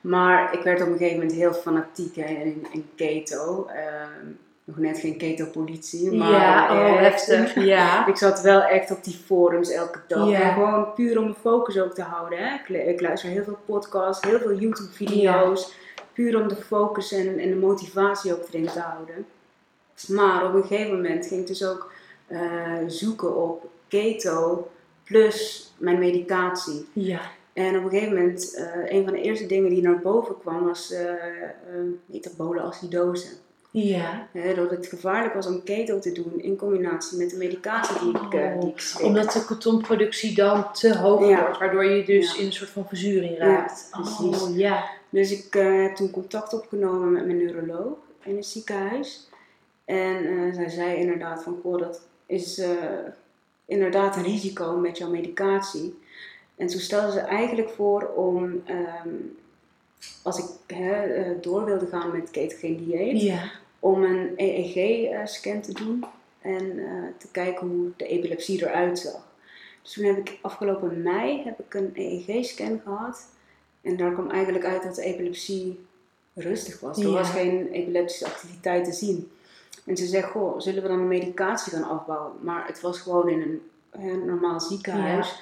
Maar ik werd op een gegeven moment heel fanatiek hè, in, in keto. Ehm, nog net geen keto-politie, maar ja, oh echt. heftig. Ja. Ik zat wel echt op die forums elke dag. Ja. En gewoon puur om mijn focus ook te houden. Hè. Ik luister heel veel podcasts, heel veel YouTube-video's. Puur om de focus en, en de motivatie ook erin te houden. Maar op een gegeven moment ging ik dus ook eh, zoeken op keto plus mijn medicatie. Ja. En op een gegeven moment, eh, een van de eerste dingen die naar boven kwam was eh eh, metabole acidose. Ja. Dat het gevaarlijk was om keto te doen in combinatie met de medicatie die ik, die ik slik. Omdat de cotonproductie dan te hoog Ja. wordt, waardoor je dus Ja. in een soort van verzuring raakt. Ja, precies. Oh, ja. Dus ik heb toen contact opgenomen met mijn neuroloog in het ziekenhuis. En eh, zij zei inderdaad van, goh, dat is eh, inderdaad een risico met jouw medicatie. En toen stelde ze eigenlijk voor om, ehm, als ik eh, door wilde gaan met ketogeen dieet, Ja. om een EEG-scan te doen en te kijken hoe de epilepsie eruit zag. Dus toen heb ik afgelopen mei heb ik een EEG-scan gehad en daar kwam eigenlijk uit dat de epilepsie rustig was. Er was geen epileptische activiteit te zien. En ze zegt, goh, zullen we dan de medicatie gaan afbouwen? Maar het was gewoon in een, een normaal ziekenhuis.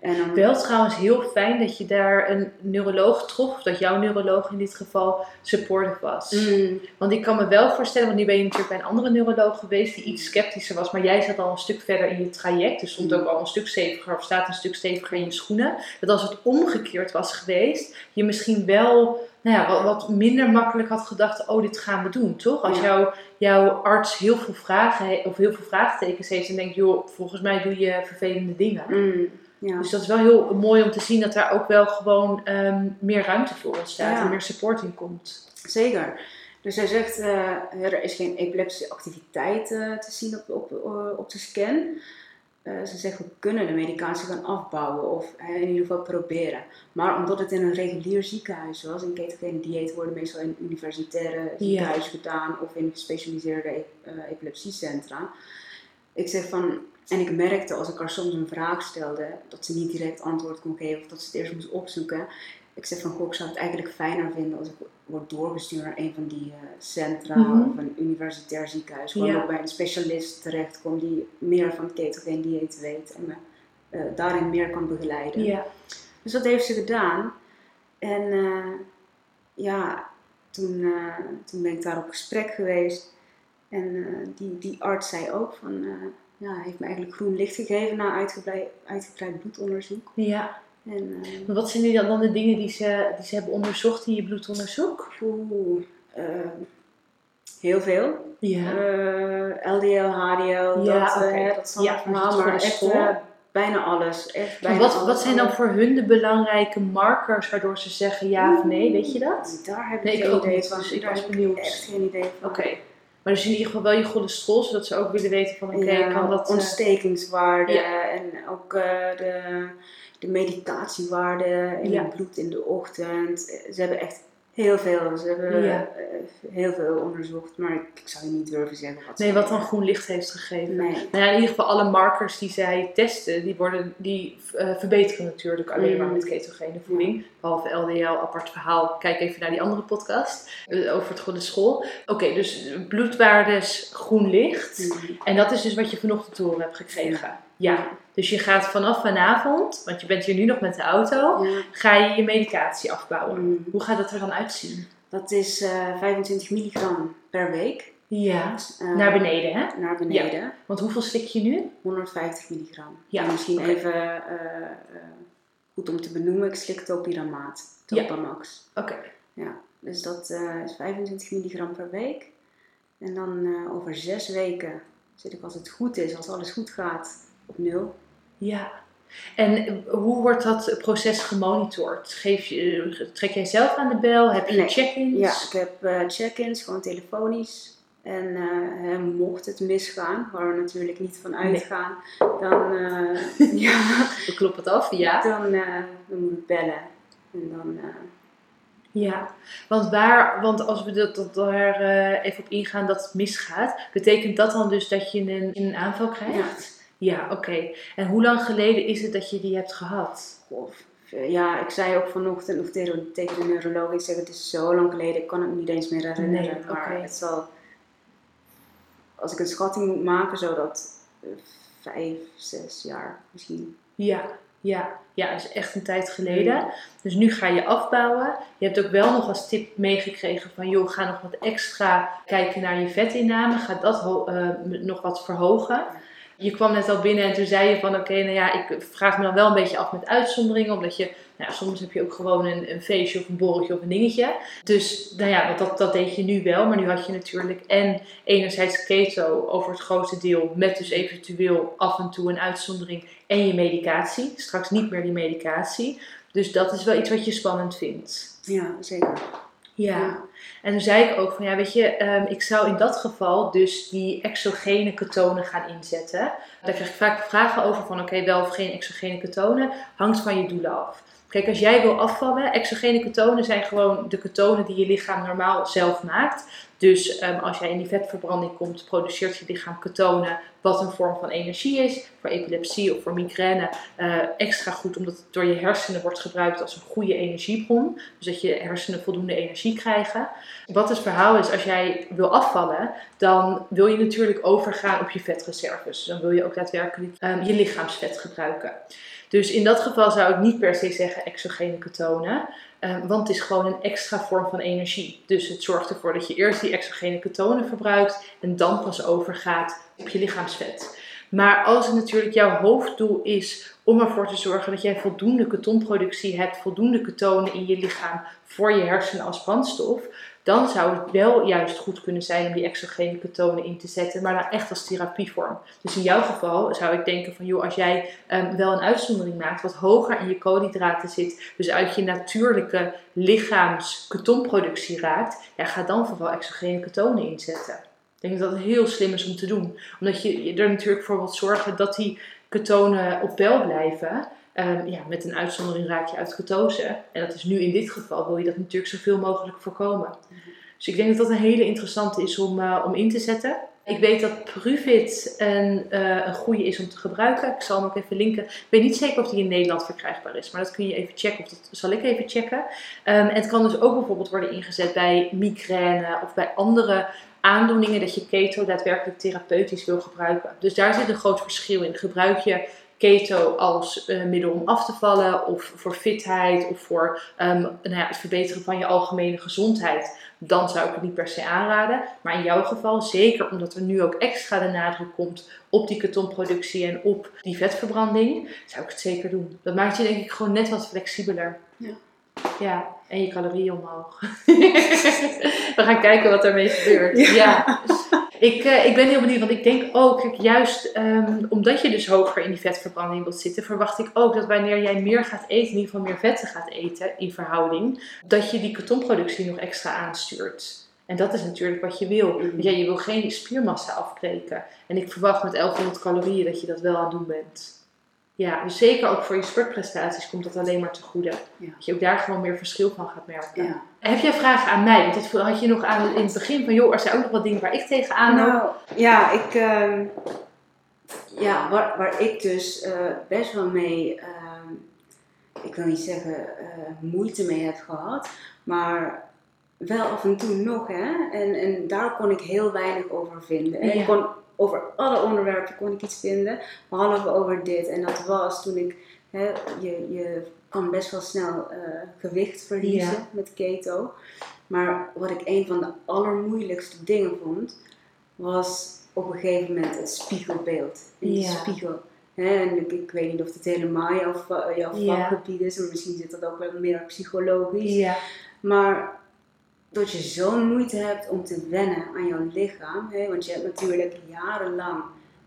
En dan, Wel trouwens heel fijn dat je daar een neuroloog trof, of dat jouw neuroloog in dit geval supportive was. Mm, Want ik kan me wel voorstellen, want nu ben je natuurlijk bij een andere neuroloog geweest die iets sceptischer was, maar jij zat al een stuk verder in je traject, dus stond Mm. ook al een stuk steviger, of staat een stuk steviger in je schoenen. Dat als het omgekeerd was geweest, je misschien wel nou ja, wat, wat minder makkelijk had gedacht, oh dit gaan we doen, toch? Als Ja. jouw, jouw arts heel veel vragen of heel veel vraagtekens heeft en denkt, joh, volgens mij doe je vervelende dingen. mm, ja. Dus dat is wel heel mooi om te zien dat daar ook wel gewoon ehm, meer ruimte voor ontstaat Ja. en meer support in komt. Zeker. Dus hij zegt, eh, er is geen epileptische activiteit eh, te zien op, op, eh, op de scan. Eh, ze zegt, we kunnen de medicatie gaan afbouwen of hè, in ieder geval proberen. Maar omdat het in een regulier ziekenhuis was, en ketogene dieet worden meestal in universitaire ziekenhuizen gedaan of in gespecialiseerde eh, epilepsiecentra. Ik zeg van, en ik merkte als ik haar soms een vraag stelde, dat ze niet direct antwoord kon geven of dat ze het eerst moest opzoeken. Ik zeg van, goh, ik zou het eigenlijk fijner vinden als ik word doorgestuurd naar een van die eh, centra Mhm. of een universitair ziekenhuis. Gewoon Ja. ook bij een specialist terechtkom die meer van het ketogene dieet weet en me eh, daarin meer kan begeleiden. Ja. Dus dat heeft ze gedaan. En eh, ja, toen, toen ben ik daar op gesprek geweest. En die, die arts zei ook van, ja, hij heeft me eigenlijk groen licht gegeven na uitgebreid, uitgebreid bloedonderzoek. ja. En eh, wat zijn dan, dan de dingen die ze, die ze hebben onderzocht in je bloedonderzoek? oeh, eh, heel veel. Ja. Eh, LDL, HDL, Ja, dat, eh, oké. hè, dat is Ja, maar echt school. eh, bijna alles. Echt bijna wat, alles. wat zijn dan voor hun de belangrijke markers waardoor ze zeggen ja of nee? Weet je dat? Daar heb ik Nee, ik geen idee van. dus ik Daar was heb benieuwd. echt geen idee van. Oké. Maar dus in ieder geval wel je cholesterol, zodat ze ook willen weten van oké, Ja, kan dat... eh, ontstekingswaarden Ja. en ook eh, de, de medicatiewaarden in Ja. het bloed in de ochtend. Eh, Ze hebben echt heel veel, ze hebben Ja. eh, heel veel onderzocht, maar ik, ik zou je niet durven zeggen wat nee, wat dan groen licht heeft gegeven. Nee. Nou ja, in ieder geval alle markers die zij testen, die, worden, die eh, verbeteren natuurlijk alleen maar Mm. met ketogene voeding. Behalve LDL, apart verhaal. Kijk even naar die andere podcast over het cholesterol. Oké, dus bloedwaardes groen licht. Mm. En dat is dus wat je vanochtend te horen hebt gekregen. Ja, dus je gaat vanaf vanavond, want je bent hier nu nog met de auto, Ja. ga je je medicatie afbouwen. Mm. Hoe gaat dat er dan uitzien? Dat is eh, 25 milligram per week. Ja, Eh, naar beneden hè? Naar beneden. Want hoeveel slik je nu? 150 milligram. Ja, En misschien even eh, eh, goed om te benoemen, ik slik topiramaat. Ja. Topamax. Oké. Ja, dus dat eh, is 25 milligram per week. En dan eh, over zes weken zit ik als het goed is, als alles goed gaat, op nul. Ja. En hoe wordt dat proces gemonitord? Geef je, trek jij zelf aan de bel? Heb je Nee. check-ins? Ja, ik heb eh, check-ins, gewoon telefonisch. En eh, mocht het misgaan, waar we natuurlijk niet van Nee. uitgaan, dan, eh, ja, We kloppen het af, ja. dan, dan moet ik bellen. En dan, Ja, want, waar, want als we dat, dat daar even op ingaan dat het misgaat, betekent dat dan dus dat je een, een aanval krijgt? Ja, oké. En hoe lang geleden is het dat je die hebt gehad? Of, eh, ja, ik zei ook vanochtend nog tegen, tegen de neuroloog, ik zeg het is zo lang geleden, ik kan het niet eens meer herinneren. Nee, maar oké. het zal, als ik een schatting moet maken, zou dat eh, vijf, zes jaar misschien. Ja, ja, ja, dat is echt een tijd geleden. Dus nu ga je afbouwen. Je hebt ook wel nog als tip meegekregen van, joh, ga nog wat extra kijken naar je vetinname. Ga dat eh, nog wat verhogen. Je kwam net al binnen en toen zei je van, oké, nou ja, ik vraag me dan wel een beetje af met uitzonderingen. Omdat je, nou, ja, soms heb je ook gewoon een, een feestje of een borreltje of een dingetje. Dus, nou ja, dat, dat deed je nu wel. Maar nu had je natuurlijk en enerzijds keto over het grootste deel. Met dus eventueel af en toe een uitzondering en je medicatie. Straks niet meer die medicatie. Dus dat is wel iets wat je spannend vindt. Ja, zeker. Ja. En toen zei ik ook van ja, weet je, ehm, ik zou in dat geval dus die exogene ketonen gaan inzetten. Daar krijg ik vaak vragen over van oké, wel of geen exogene ketonen. Hangt van je doelen af. Kijk, als jij wil afvallen, exogene ketonen zijn gewoon de ketonen die je lichaam normaal zelf maakt. Dus ehm, als jij in die vetverbranding komt, produceert je lichaam ketonen, wat een vorm van energie is. Voor epilepsie of voor migraine eh, extra goed, omdat het door je hersenen wordt gebruikt als een goede energiebron. Dus dat je hersenen voldoende energie krijgen. Wat het verhaal is, als jij wil afvallen, dan wil je natuurlijk overgaan op je vetreserves. Dan wil je ook daadwerkelijk ehm, je lichaamsvet gebruiken. Dus in dat geval zou ik niet per se zeggen exogene ketonen. Ehm, want het is gewoon een extra vorm van energie. Dus het zorgt ervoor dat je eerst die exogene ketonen verbruikt en dan pas overgaat op je lichaamsvet. Maar als het natuurlijk jouw hoofddoel is om ervoor te zorgen dat jij voldoende ketonproductie hebt, voldoende ketonen in je lichaam voor je hersenen als brandstof, dan zou het wel juist goed kunnen zijn om die exogene ketonen in te zetten, maar dan echt als therapievorm. Dus in jouw geval zou ik denken van, joh, als jij ehm, wel een uitzondering maakt, wat hoger in je koolhydraten zit, dus uit je natuurlijke lichaams ketonproductie raakt, ja, ga dan vooral exogene ketonen inzetten. Ik denk dat het heel slim is om te doen. Omdat je je er natuurlijk voor wilt zorgen dat die ketonen op peil blijven. Ehm, ja, met een uitzondering raak je uit ketose. En dat is nu in dit geval, wil je dat natuurlijk zoveel mogelijk voorkomen. Dus ik denk dat dat een hele interessante is om, eh, om in te zetten. Ik weet dat Pruvit een, eh, een goede is om te gebruiken. Ik zal hem ook even linken. Ik weet niet zeker of die in Nederland verkrijgbaar is, maar dat kun je even checken. Of dat zal ik even checken. Ehm, en het kan dus ook bijvoorbeeld worden ingezet bij migraine of bij andere aandoeningen dat je keto daadwerkelijk therapeutisch wil gebruiken. Dus daar zit een groot verschil in. Gebruik je keto als eh, middel om af te vallen of voor fitheid of voor ehm, nou ja, het verbeteren van je algemene gezondheid, dan zou ik het niet per se aanraden. Maar in jouw geval, zeker omdat er nu ook extra de nadruk komt op die ketonproductie en op die vetverbranding, zou ik het zeker doen. Dat maakt je denk ik gewoon net wat flexibeler. Ja. Ja, en je calorieën omhoog. We gaan kijken wat daarmee gebeurt. Ja. Ik, eh, ik ben heel benieuwd, want ik denk ook, kijk, juist ehm, omdat je dus hoger in die vetverbranding wilt zitten, verwacht ik ook dat wanneer jij meer gaat eten, in ieder geval meer vetten gaat eten in verhouding, dat je die ketonproductie nog extra aanstuurt. En dat is natuurlijk wat je wil. Want ja, je wil geen spiermassa afbreken. En ik verwacht met 1100 calorieën dat je dat wel aan het doen bent. Ja, dus zeker ook voor je sportprestaties komt dat alleen maar te goede. Ja. Dat je ook daar gewoon meer verschil van gaat merken. Ja. Heb jij vragen aan mij? Want dat had je nog aan in het begin van, joh, er zijn ook nog wat dingen waar ik tegenaan loop. Nou, ja, ik, ehm, ja waar, waar ik dus eh, best wel mee, ehm, ik wil niet zeggen eh, moeite mee heb gehad, maar wel af en toe nog, hè. En, en daar kon ik heel weinig over vinden. En Ja. ik kon, over alle onderwerpen kon ik iets vinden, behalve over dit. En dat was toen ik, hè, je, je kan best wel snel eh, gewicht verliezen Ja. met keto. Maar wat ik een van de allermoeilijkste dingen vond, was op een gegeven moment het spiegelbeeld. In de Ja. spiegel. En ik, ik weet niet of het helemaal jouw, va- jouw vakgebied is, en misschien zit dat ook wel meer psychologisch. Ja. Maar dat je zo'n moeite hebt om te wennen aan jouw lichaam. Want je hebt natuurlijk jarenlang,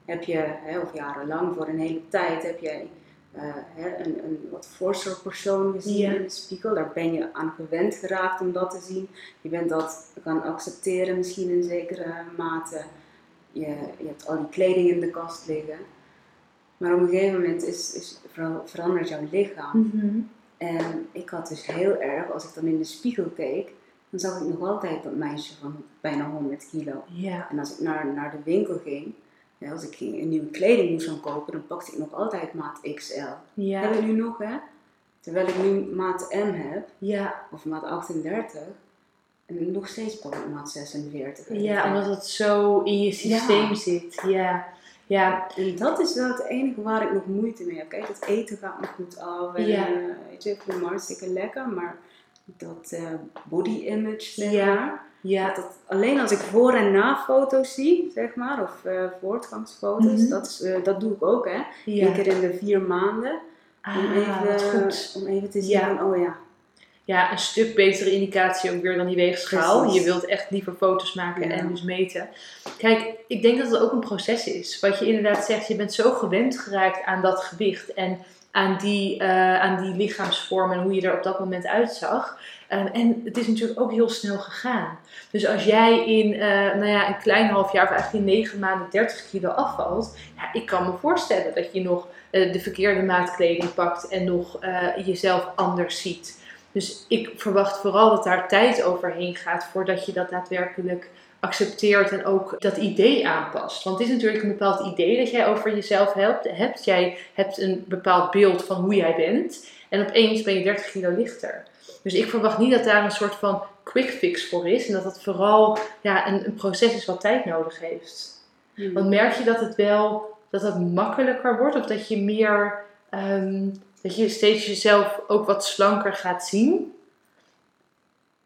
heb je, of jarenlang voor een hele tijd, heb jij eh, een, een wat forser persoon gezien in de spiegel. Daar ben je aan gewend geraakt om dat te zien. Je bent dat gaan accepteren misschien in zekere mate. Je, je hebt al die kleding in de kast liggen. Maar op een gegeven moment is, is, ver- verandert jouw lichaam. Mhm. En ik had dus heel erg, als ik dan in de spiegel keek, dan zag ik nog altijd dat meisje van bijna 100 kilo. Ja. En als ik naar, naar de winkel ging, ja, als ik een nieuwe kleding moest gaan kopen, dan pakte ik nog altijd maat XL. Heb Ja. ik nu nog, hè? Terwijl ik nu maat M heb, Ja. of maat 38, en nog steeds pak ik maat 46. Ja, omdat het zo in je systeem Ja. zit. Ja. Ja. En dat is wel het enige waar ik nog moeite mee heb. Kijk, het eten gaat me goed af. En, Ja. weet je, ik vind het hartstikke lekker. Maar dat eh, body image, zeg Ja. maar. Ja. Dat, alleen als ik voor- en na foto's zie, zeg maar. Of eh, voortgangsfoto's. Mhm. dat, is, eh, dat doe ik ook, hè. Ja. Eén keer in de vier maanden. om, Ah, even, goed. om even te zien Ja. van, oh ja. Ja, een stuk betere indicatie ook weer dan die weegschaal. Precies. Je wilt echt liever foto's maken Ja. en dus meten. Kijk, ik denk dat het ook een proces is. Wat je inderdaad zegt, je bent zo gewend geraakt aan dat gewicht en aan die, eh, aan die lichaamsvorm en hoe je er op dat moment uitzag. Um, en het is natuurlijk ook heel snel gegaan. Dus als jij in uh, nou ja, een klein half jaar of eigenlijk in negen maanden 30 kilo afvalt, ja, ik kan me voorstellen dat je nog uh, de verkeerde maat kleding pakt en nog jezelf anders ziet. Dus ik verwacht vooral dat daar tijd overheen gaat voordat je dat daadwerkelijk accepteert en ook dat idee aanpast. Want het is natuurlijk een bepaald idee dat jij over jezelf hebt. Jij hebt een bepaald beeld van hoe jij bent en opeens ben je 30 kilo lichter. Dus ik verwacht niet dat daar een soort van quick fix voor is en dat het vooral ja, een, een proces is wat tijd nodig heeft. Hmm. Want merk je dat het wel dat het makkelijker wordt of dat je meer um, dat je steeds jezelf ook wat slanker gaat zien?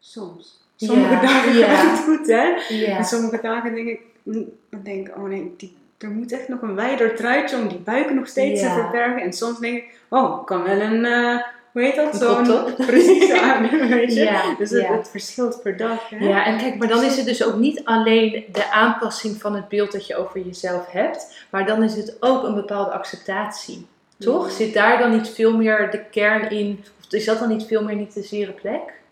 Soms. Sommige ja, dagen ja. gaat het goed, hè? Ja. En sommige dagen denk ik, denk, oh nee, die, er moet echt nog een wijder truitje om die buiken nog steeds te verbergen. En soms denk ik, oh, ik kan wel een, uh, hoe heet dat? Zo'n precies aan, weet je? Ja, Dus het, verschilt per dag, hè? Ja, en kijk, maar dan is het dus ook niet alleen de aanpassing van het beeld dat je over jezelf hebt, maar dan is het ook een bepaalde acceptatie. Toch? Ja. Zit daar dan niet veel meer de kern in, of is dat dan niet veel meer niet de zere plek?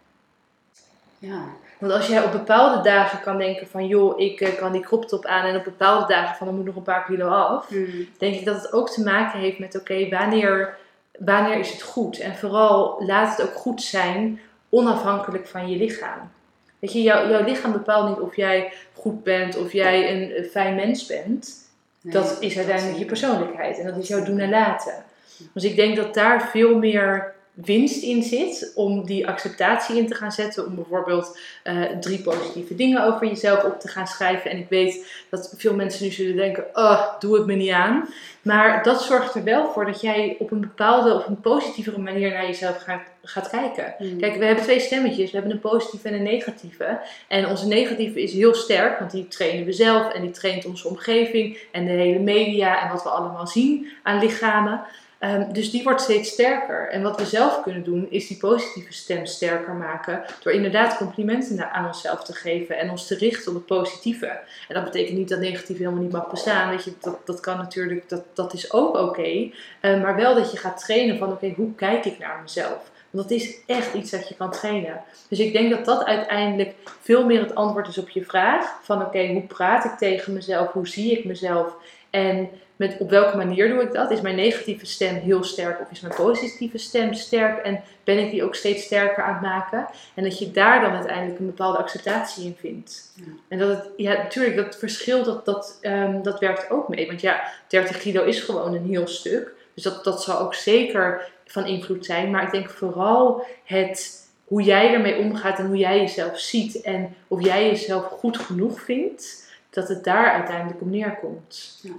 Ja. Want als jij op bepaalde dagen kan denken van joh, ik eh, kan die crop top aan en op bepaalde dagen van dan moet nog een paar kilo af, Hmm. denk ik dat het ook te maken heeft met oké, wanneer, wanneer is het goed? En vooral laat het ook goed zijn, onafhankelijk van je lichaam. Weet je, jouw, jouw lichaam bepaalt niet of jij goed bent, of jij een, een fijn mens bent. Nee, dat is uiteindelijk je persoonlijkheid en dat is jouw doen en laten. Dus ik denk dat daar veel meer winst in zit om die acceptatie in te gaan zetten. Om bijvoorbeeld eh, drie positieve dingen over jezelf op te gaan schrijven. En ik weet dat veel mensen nu zullen denken, oh, doe het me niet aan. Maar dat zorgt er wel voor dat jij op een bepaalde, op een positievere manier naar jezelf gaat, gaat kijken. Hmm. Kijk, we hebben twee stemmetjes. We hebben een positieve en een negatieve. En onze negatieve is heel sterk, want die trainen we zelf en die traint onze omgeving en de hele media en wat we allemaal zien aan lichamen. Um, dus die wordt steeds sterker. En wat we zelf kunnen doen, is die positieve stem sterker maken. Door inderdaad complimenten aan onszelf te geven en ons te richten op het positieve. En dat betekent niet dat negatief helemaal niet mag bestaan. Je, dat, dat kan natuurlijk, dat, dat is ook oké. Um, maar wel dat je gaat trainen van oké, hoe kijk ik naar mezelf? Want dat is echt iets dat je kan trainen. Dus ik denk dat dat uiteindelijk veel meer het antwoord is op je vraag. Van oké, hoe praat ik tegen mezelf? Hoe zie ik mezelf? En met op welke manier doe ik dat? Is mijn negatieve stem heel sterk of is mijn positieve stem sterk? En ben ik die ook steeds sterker aan het maken? En dat je daar dan uiteindelijk een bepaalde acceptatie in vindt. Ja. En dat het, ja, natuurlijk, dat verschil, dat, dat, um, dat werkt ook mee. Want ja, 30 kilo is gewoon een heel stuk. Dus dat, dat zal ook zeker van invloed zijn. Maar ik denk vooral het, hoe jij ermee omgaat en hoe jij jezelf ziet. En of jij jezelf goed genoeg vindt, dat het daar uiteindelijk op neerkomt. Ja.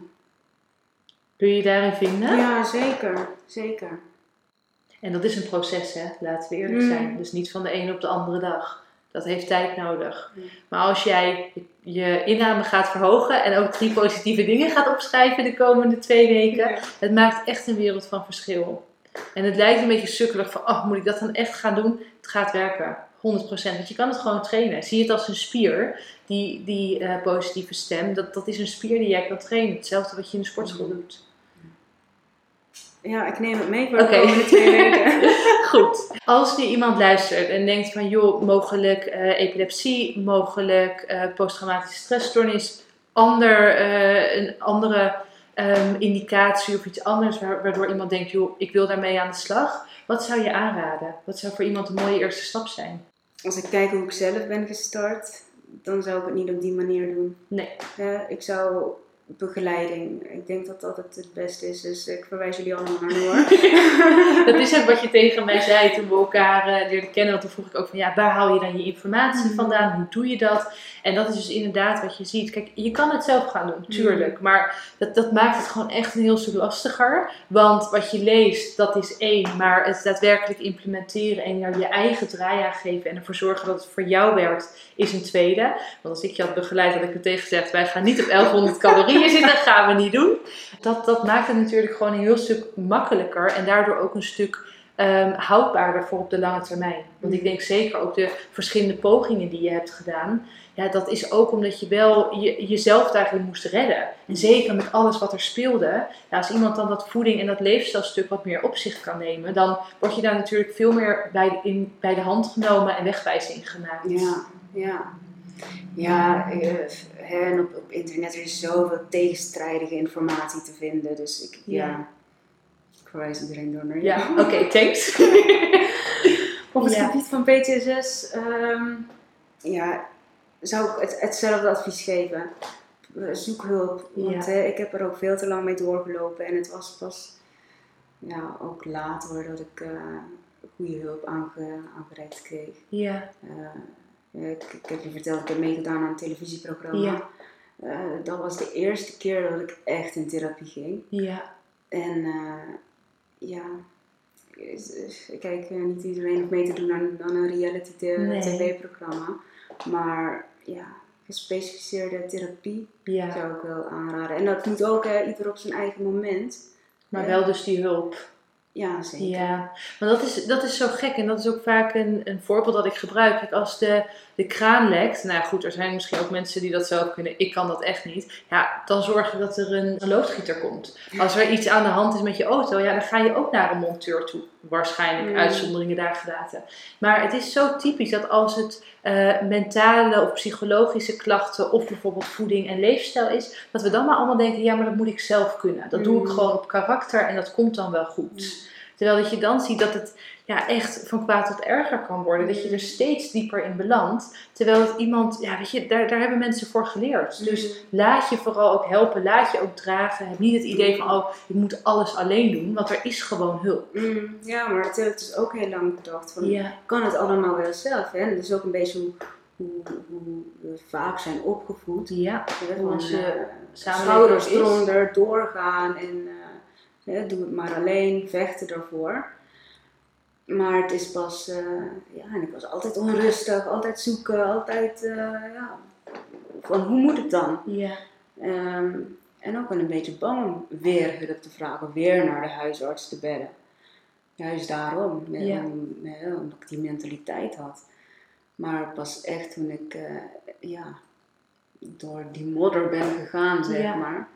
Kun je je daarin vinden? Ja, zeker. Zeker. En dat is een proces, hè? laten we eerlijk Mm. zijn. Dus niet van de ene op de andere dag. Dat heeft tijd nodig. Maar als jij je inname gaat verhogen en ook drie positieve dingen gaat opschrijven de komende twee weken, Ja. het maakt echt een wereld van verschil. En het lijkt een beetje sukkelig van, oh, moet ik dat dan echt gaan doen? Het gaat werken, 100%. Want je kan het gewoon trainen. Zie het als een spier, die, die eh, positieve stem. Dat, dat is een spier die jij kan trainen. Hetzelfde wat je in de sportschool doet. Ja, ik neem het mee voor de komende twee weken. Goed. Als nu iemand luistert en denkt van, joh, mogelijk eh, epilepsie, mogelijk eh, posttraumatische stressstoornis, ander, eh, een andere ehm, indicatie of iets anders wa- waardoor iemand denkt, joh, ik wil daarmee aan de slag. Wat zou je aanraden? Wat zou voor iemand een mooie eerste stap zijn? Als ik kijk hoe ik zelf ben gestart, dan zou ik het niet op die manier doen. Nee. Ik zou begeleiding, ik denk dat dat het het beste is. Dus ik verwijs jullie allemaal naar Noor. Dat is ook wat je tegen mij zei toen we elkaar eh, leerden kennen. Want toen vroeg ik ook van ja, waar haal je dan je informatie Mhm. vandaan? Hoe doe je dat? En dat is dus inderdaad wat je ziet. Kijk, je kan het zelf gaan doen, tuurlijk. Maar dat, dat maakt het gewoon echt een heel stuk lastiger. Want wat je leest, dat is één. Maar het daadwerkelijk implementeren en er je eigen draai aan geven. En ervoor zorgen dat het voor jou werkt, is een tweede. Want als ik je had begeleid, had ik meteen gezegd, wij gaan niet op 1100 calorieën zitten. Dat gaan we niet doen. Dat, dat maakt het natuurlijk gewoon een heel stuk makkelijker. En daardoor ook een stuk ehm, houdbaarder voor op de lange termijn. Want ik denk zeker ook de verschillende pogingen die je hebt gedaan. Ja, dat is ook omdat je wel je, jezelf daarin moest redden. En zeker met alles wat er speelde. Ja, als iemand dan dat voeding en dat leefstijlstuk wat meer op zich kan nemen. Dan word je daar natuurlijk veel meer bij, de- in, bij de hand genomen en wegwijzing gemaakt. Ja, ja. Ja, eh, en op, op internet er is zoveel tegenstrijdige informatie te vinden. Dus ik, ja. Ja. verwijs iedereen door naar Ja, oké, thanks. Op het Ja. gebied van PTSS, ehm, ja, zou ik het, hetzelfde advies geven. Eh, Zoek hulp, want Ja. hè, ik heb er ook veel te lang mee doorgelopen en het was pas ja, ook later dat ik eh, goede hulp aange, aangereikt kreeg. Ja, Eh, ik, ik heb je verteld, ik heb meegedaan aan een televisieprogramma. Ja. Eh, dat was de eerste keer dat ik echt in therapie ging. ja, En eh, ja, is- kijk, eh, niet iedereen hoeft mee te doen aan, aan een reality Nee. tv-programma. Maar ja, gespecialiseerde therapie ja. zou ik wel aanraden. En dat moet ook ieder op zijn eigen moment. Maar wel dus die hulp. Ja, zeker. Ja, maar dat is, dat is zo gek en dat is ook vaak een, een voorbeeld dat ik gebruik. Als de, de kraan lekt, nou goed, er zijn misschien ook mensen die dat zelf kunnen, ik kan dat echt niet. Ja, dan zorg je dat er een, een loodgieter komt. Als er iets aan de hand is met je auto, ja, dan ga je ook naar een monteur toe. Waarschijnlijk, Mm. uitzonderingen daar gelaten. Maar het is zo typisch dat als het eh, mentale of psychologische klachten of bijvoorbeeld voeding en leefstijl is, dat we dan maar allemaal denken, ja, maar dat moet ik zelf kunnen. Dat doe ik Mm. gewoon op karakter en dat komt dan wel goed. Terwijl dat je dan ziet dat het ja, echt van kwaad tot erger kan worden. Dat je er steeds dieper in belandt. Terwijl het iemand, ja, weet je, daar, daar hebben mensen voor geleerd. Dus laat je vooral ook helpen, laat je ook dragen. Heb niet het idee van, oh, ik moet alles alleen doen. Want er is gewoon hulp. Mm, ja, maar heb ik dus ook heel lang gedacht. Van, Ja, kan het allemaal wel zelf. Hè? En dat is ook een beetje hoe, hoe, hoe we vaak zijn opgevoed. ja. Van, onze eh, samenleving schouders eronder, doorgaan en eh, doe het maar alleen, vechten ervoor. Maar het is pas, eh, ja, en ik was altijd onrustig, altijd zoeken, altijd, eh, ja, van hoe moet het dan? Ja, Ehm, en ook een beetje bang om weer hulp te vragen, weer naar de huisarts te bellen. Juist daarom, hè, Ja. om- hè, omdat ik die mentaliteit had. Maar pas echt toen ik eh, ja, door die modder ben gegaan, zeg maar.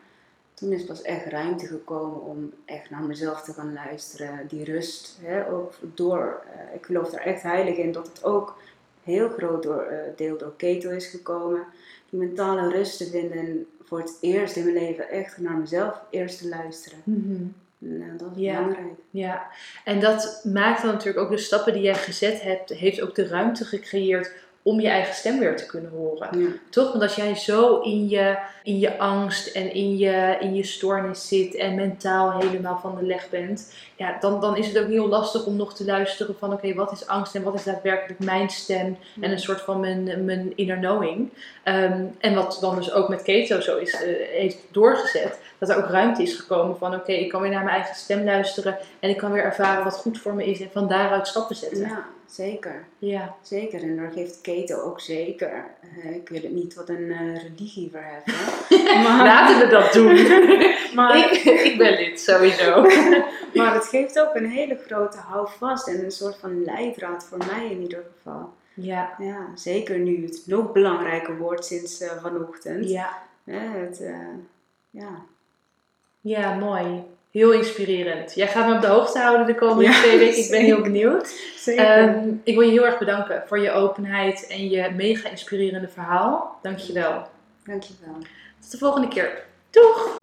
Toen is pas echt ruimte gekomen om echt naar mezelf te gaan luisteren. Die rust, hè, ook door, eh, ik geloof er echt heilig in dat het ook heel groot door, eh, deel door keto is gekomen. Die mentale rust te vinden en voor het eerst in mijn leven echt naar mezelf eerst te luisteren. Nou, dat is Ja. belangrijk. ja. En dat maakt dan natuurlijk ook de stappen die jij gezet hebt, heeft ook de ruimte gecreëerd om je eigen stem weer te kunnen horen. Ja. Toch? Want als jij zo in je, in je angst en in je, in je stoornis zit en mentaal helemaal van de leg bent, ja, dan, dan is het ook heel lastig om nog te luisteren van oké, wat is angst en wat is daadwerkelijk mijn stem en een soort van mijn, mijn inner knowing. Ehm, en wat dan dus ook met keto zo is, eh, heeft doorgezet, dat er ook ruimte is gekomen van oké, ik kan weer naar mijn eigen stem luisteren en ik kan weer ervaren wat goed voor me is en van daaruit stappen zetten. Ja, zeker. Ja. Zeker, en daar geeft keto ook zeker. eh, ik wil het niet tot een eh, religie verheffen. Maar- Laten we dat doen. maar, ik, ik ben lid, sowieso. maar het geeft ook een hele grote houvast en een soort van leidraad voor mij in ieder geval. Ja. Ja, zeker nu het nog belangrijker wordt sinds eh, vanochtend. Ja. Het, ja. Ja, mooi. Heel inspirerend. Jij gaat me op de hoogte houden de komende Ja, twee weken. Ik ben heel benieuwd. Zeker. Ehm, ik wil je heel erg bedanken voor je openheid en je mega inspirerende verhaal. Dankjewel. Dankjewel. Tot de volgende keer. Doeg!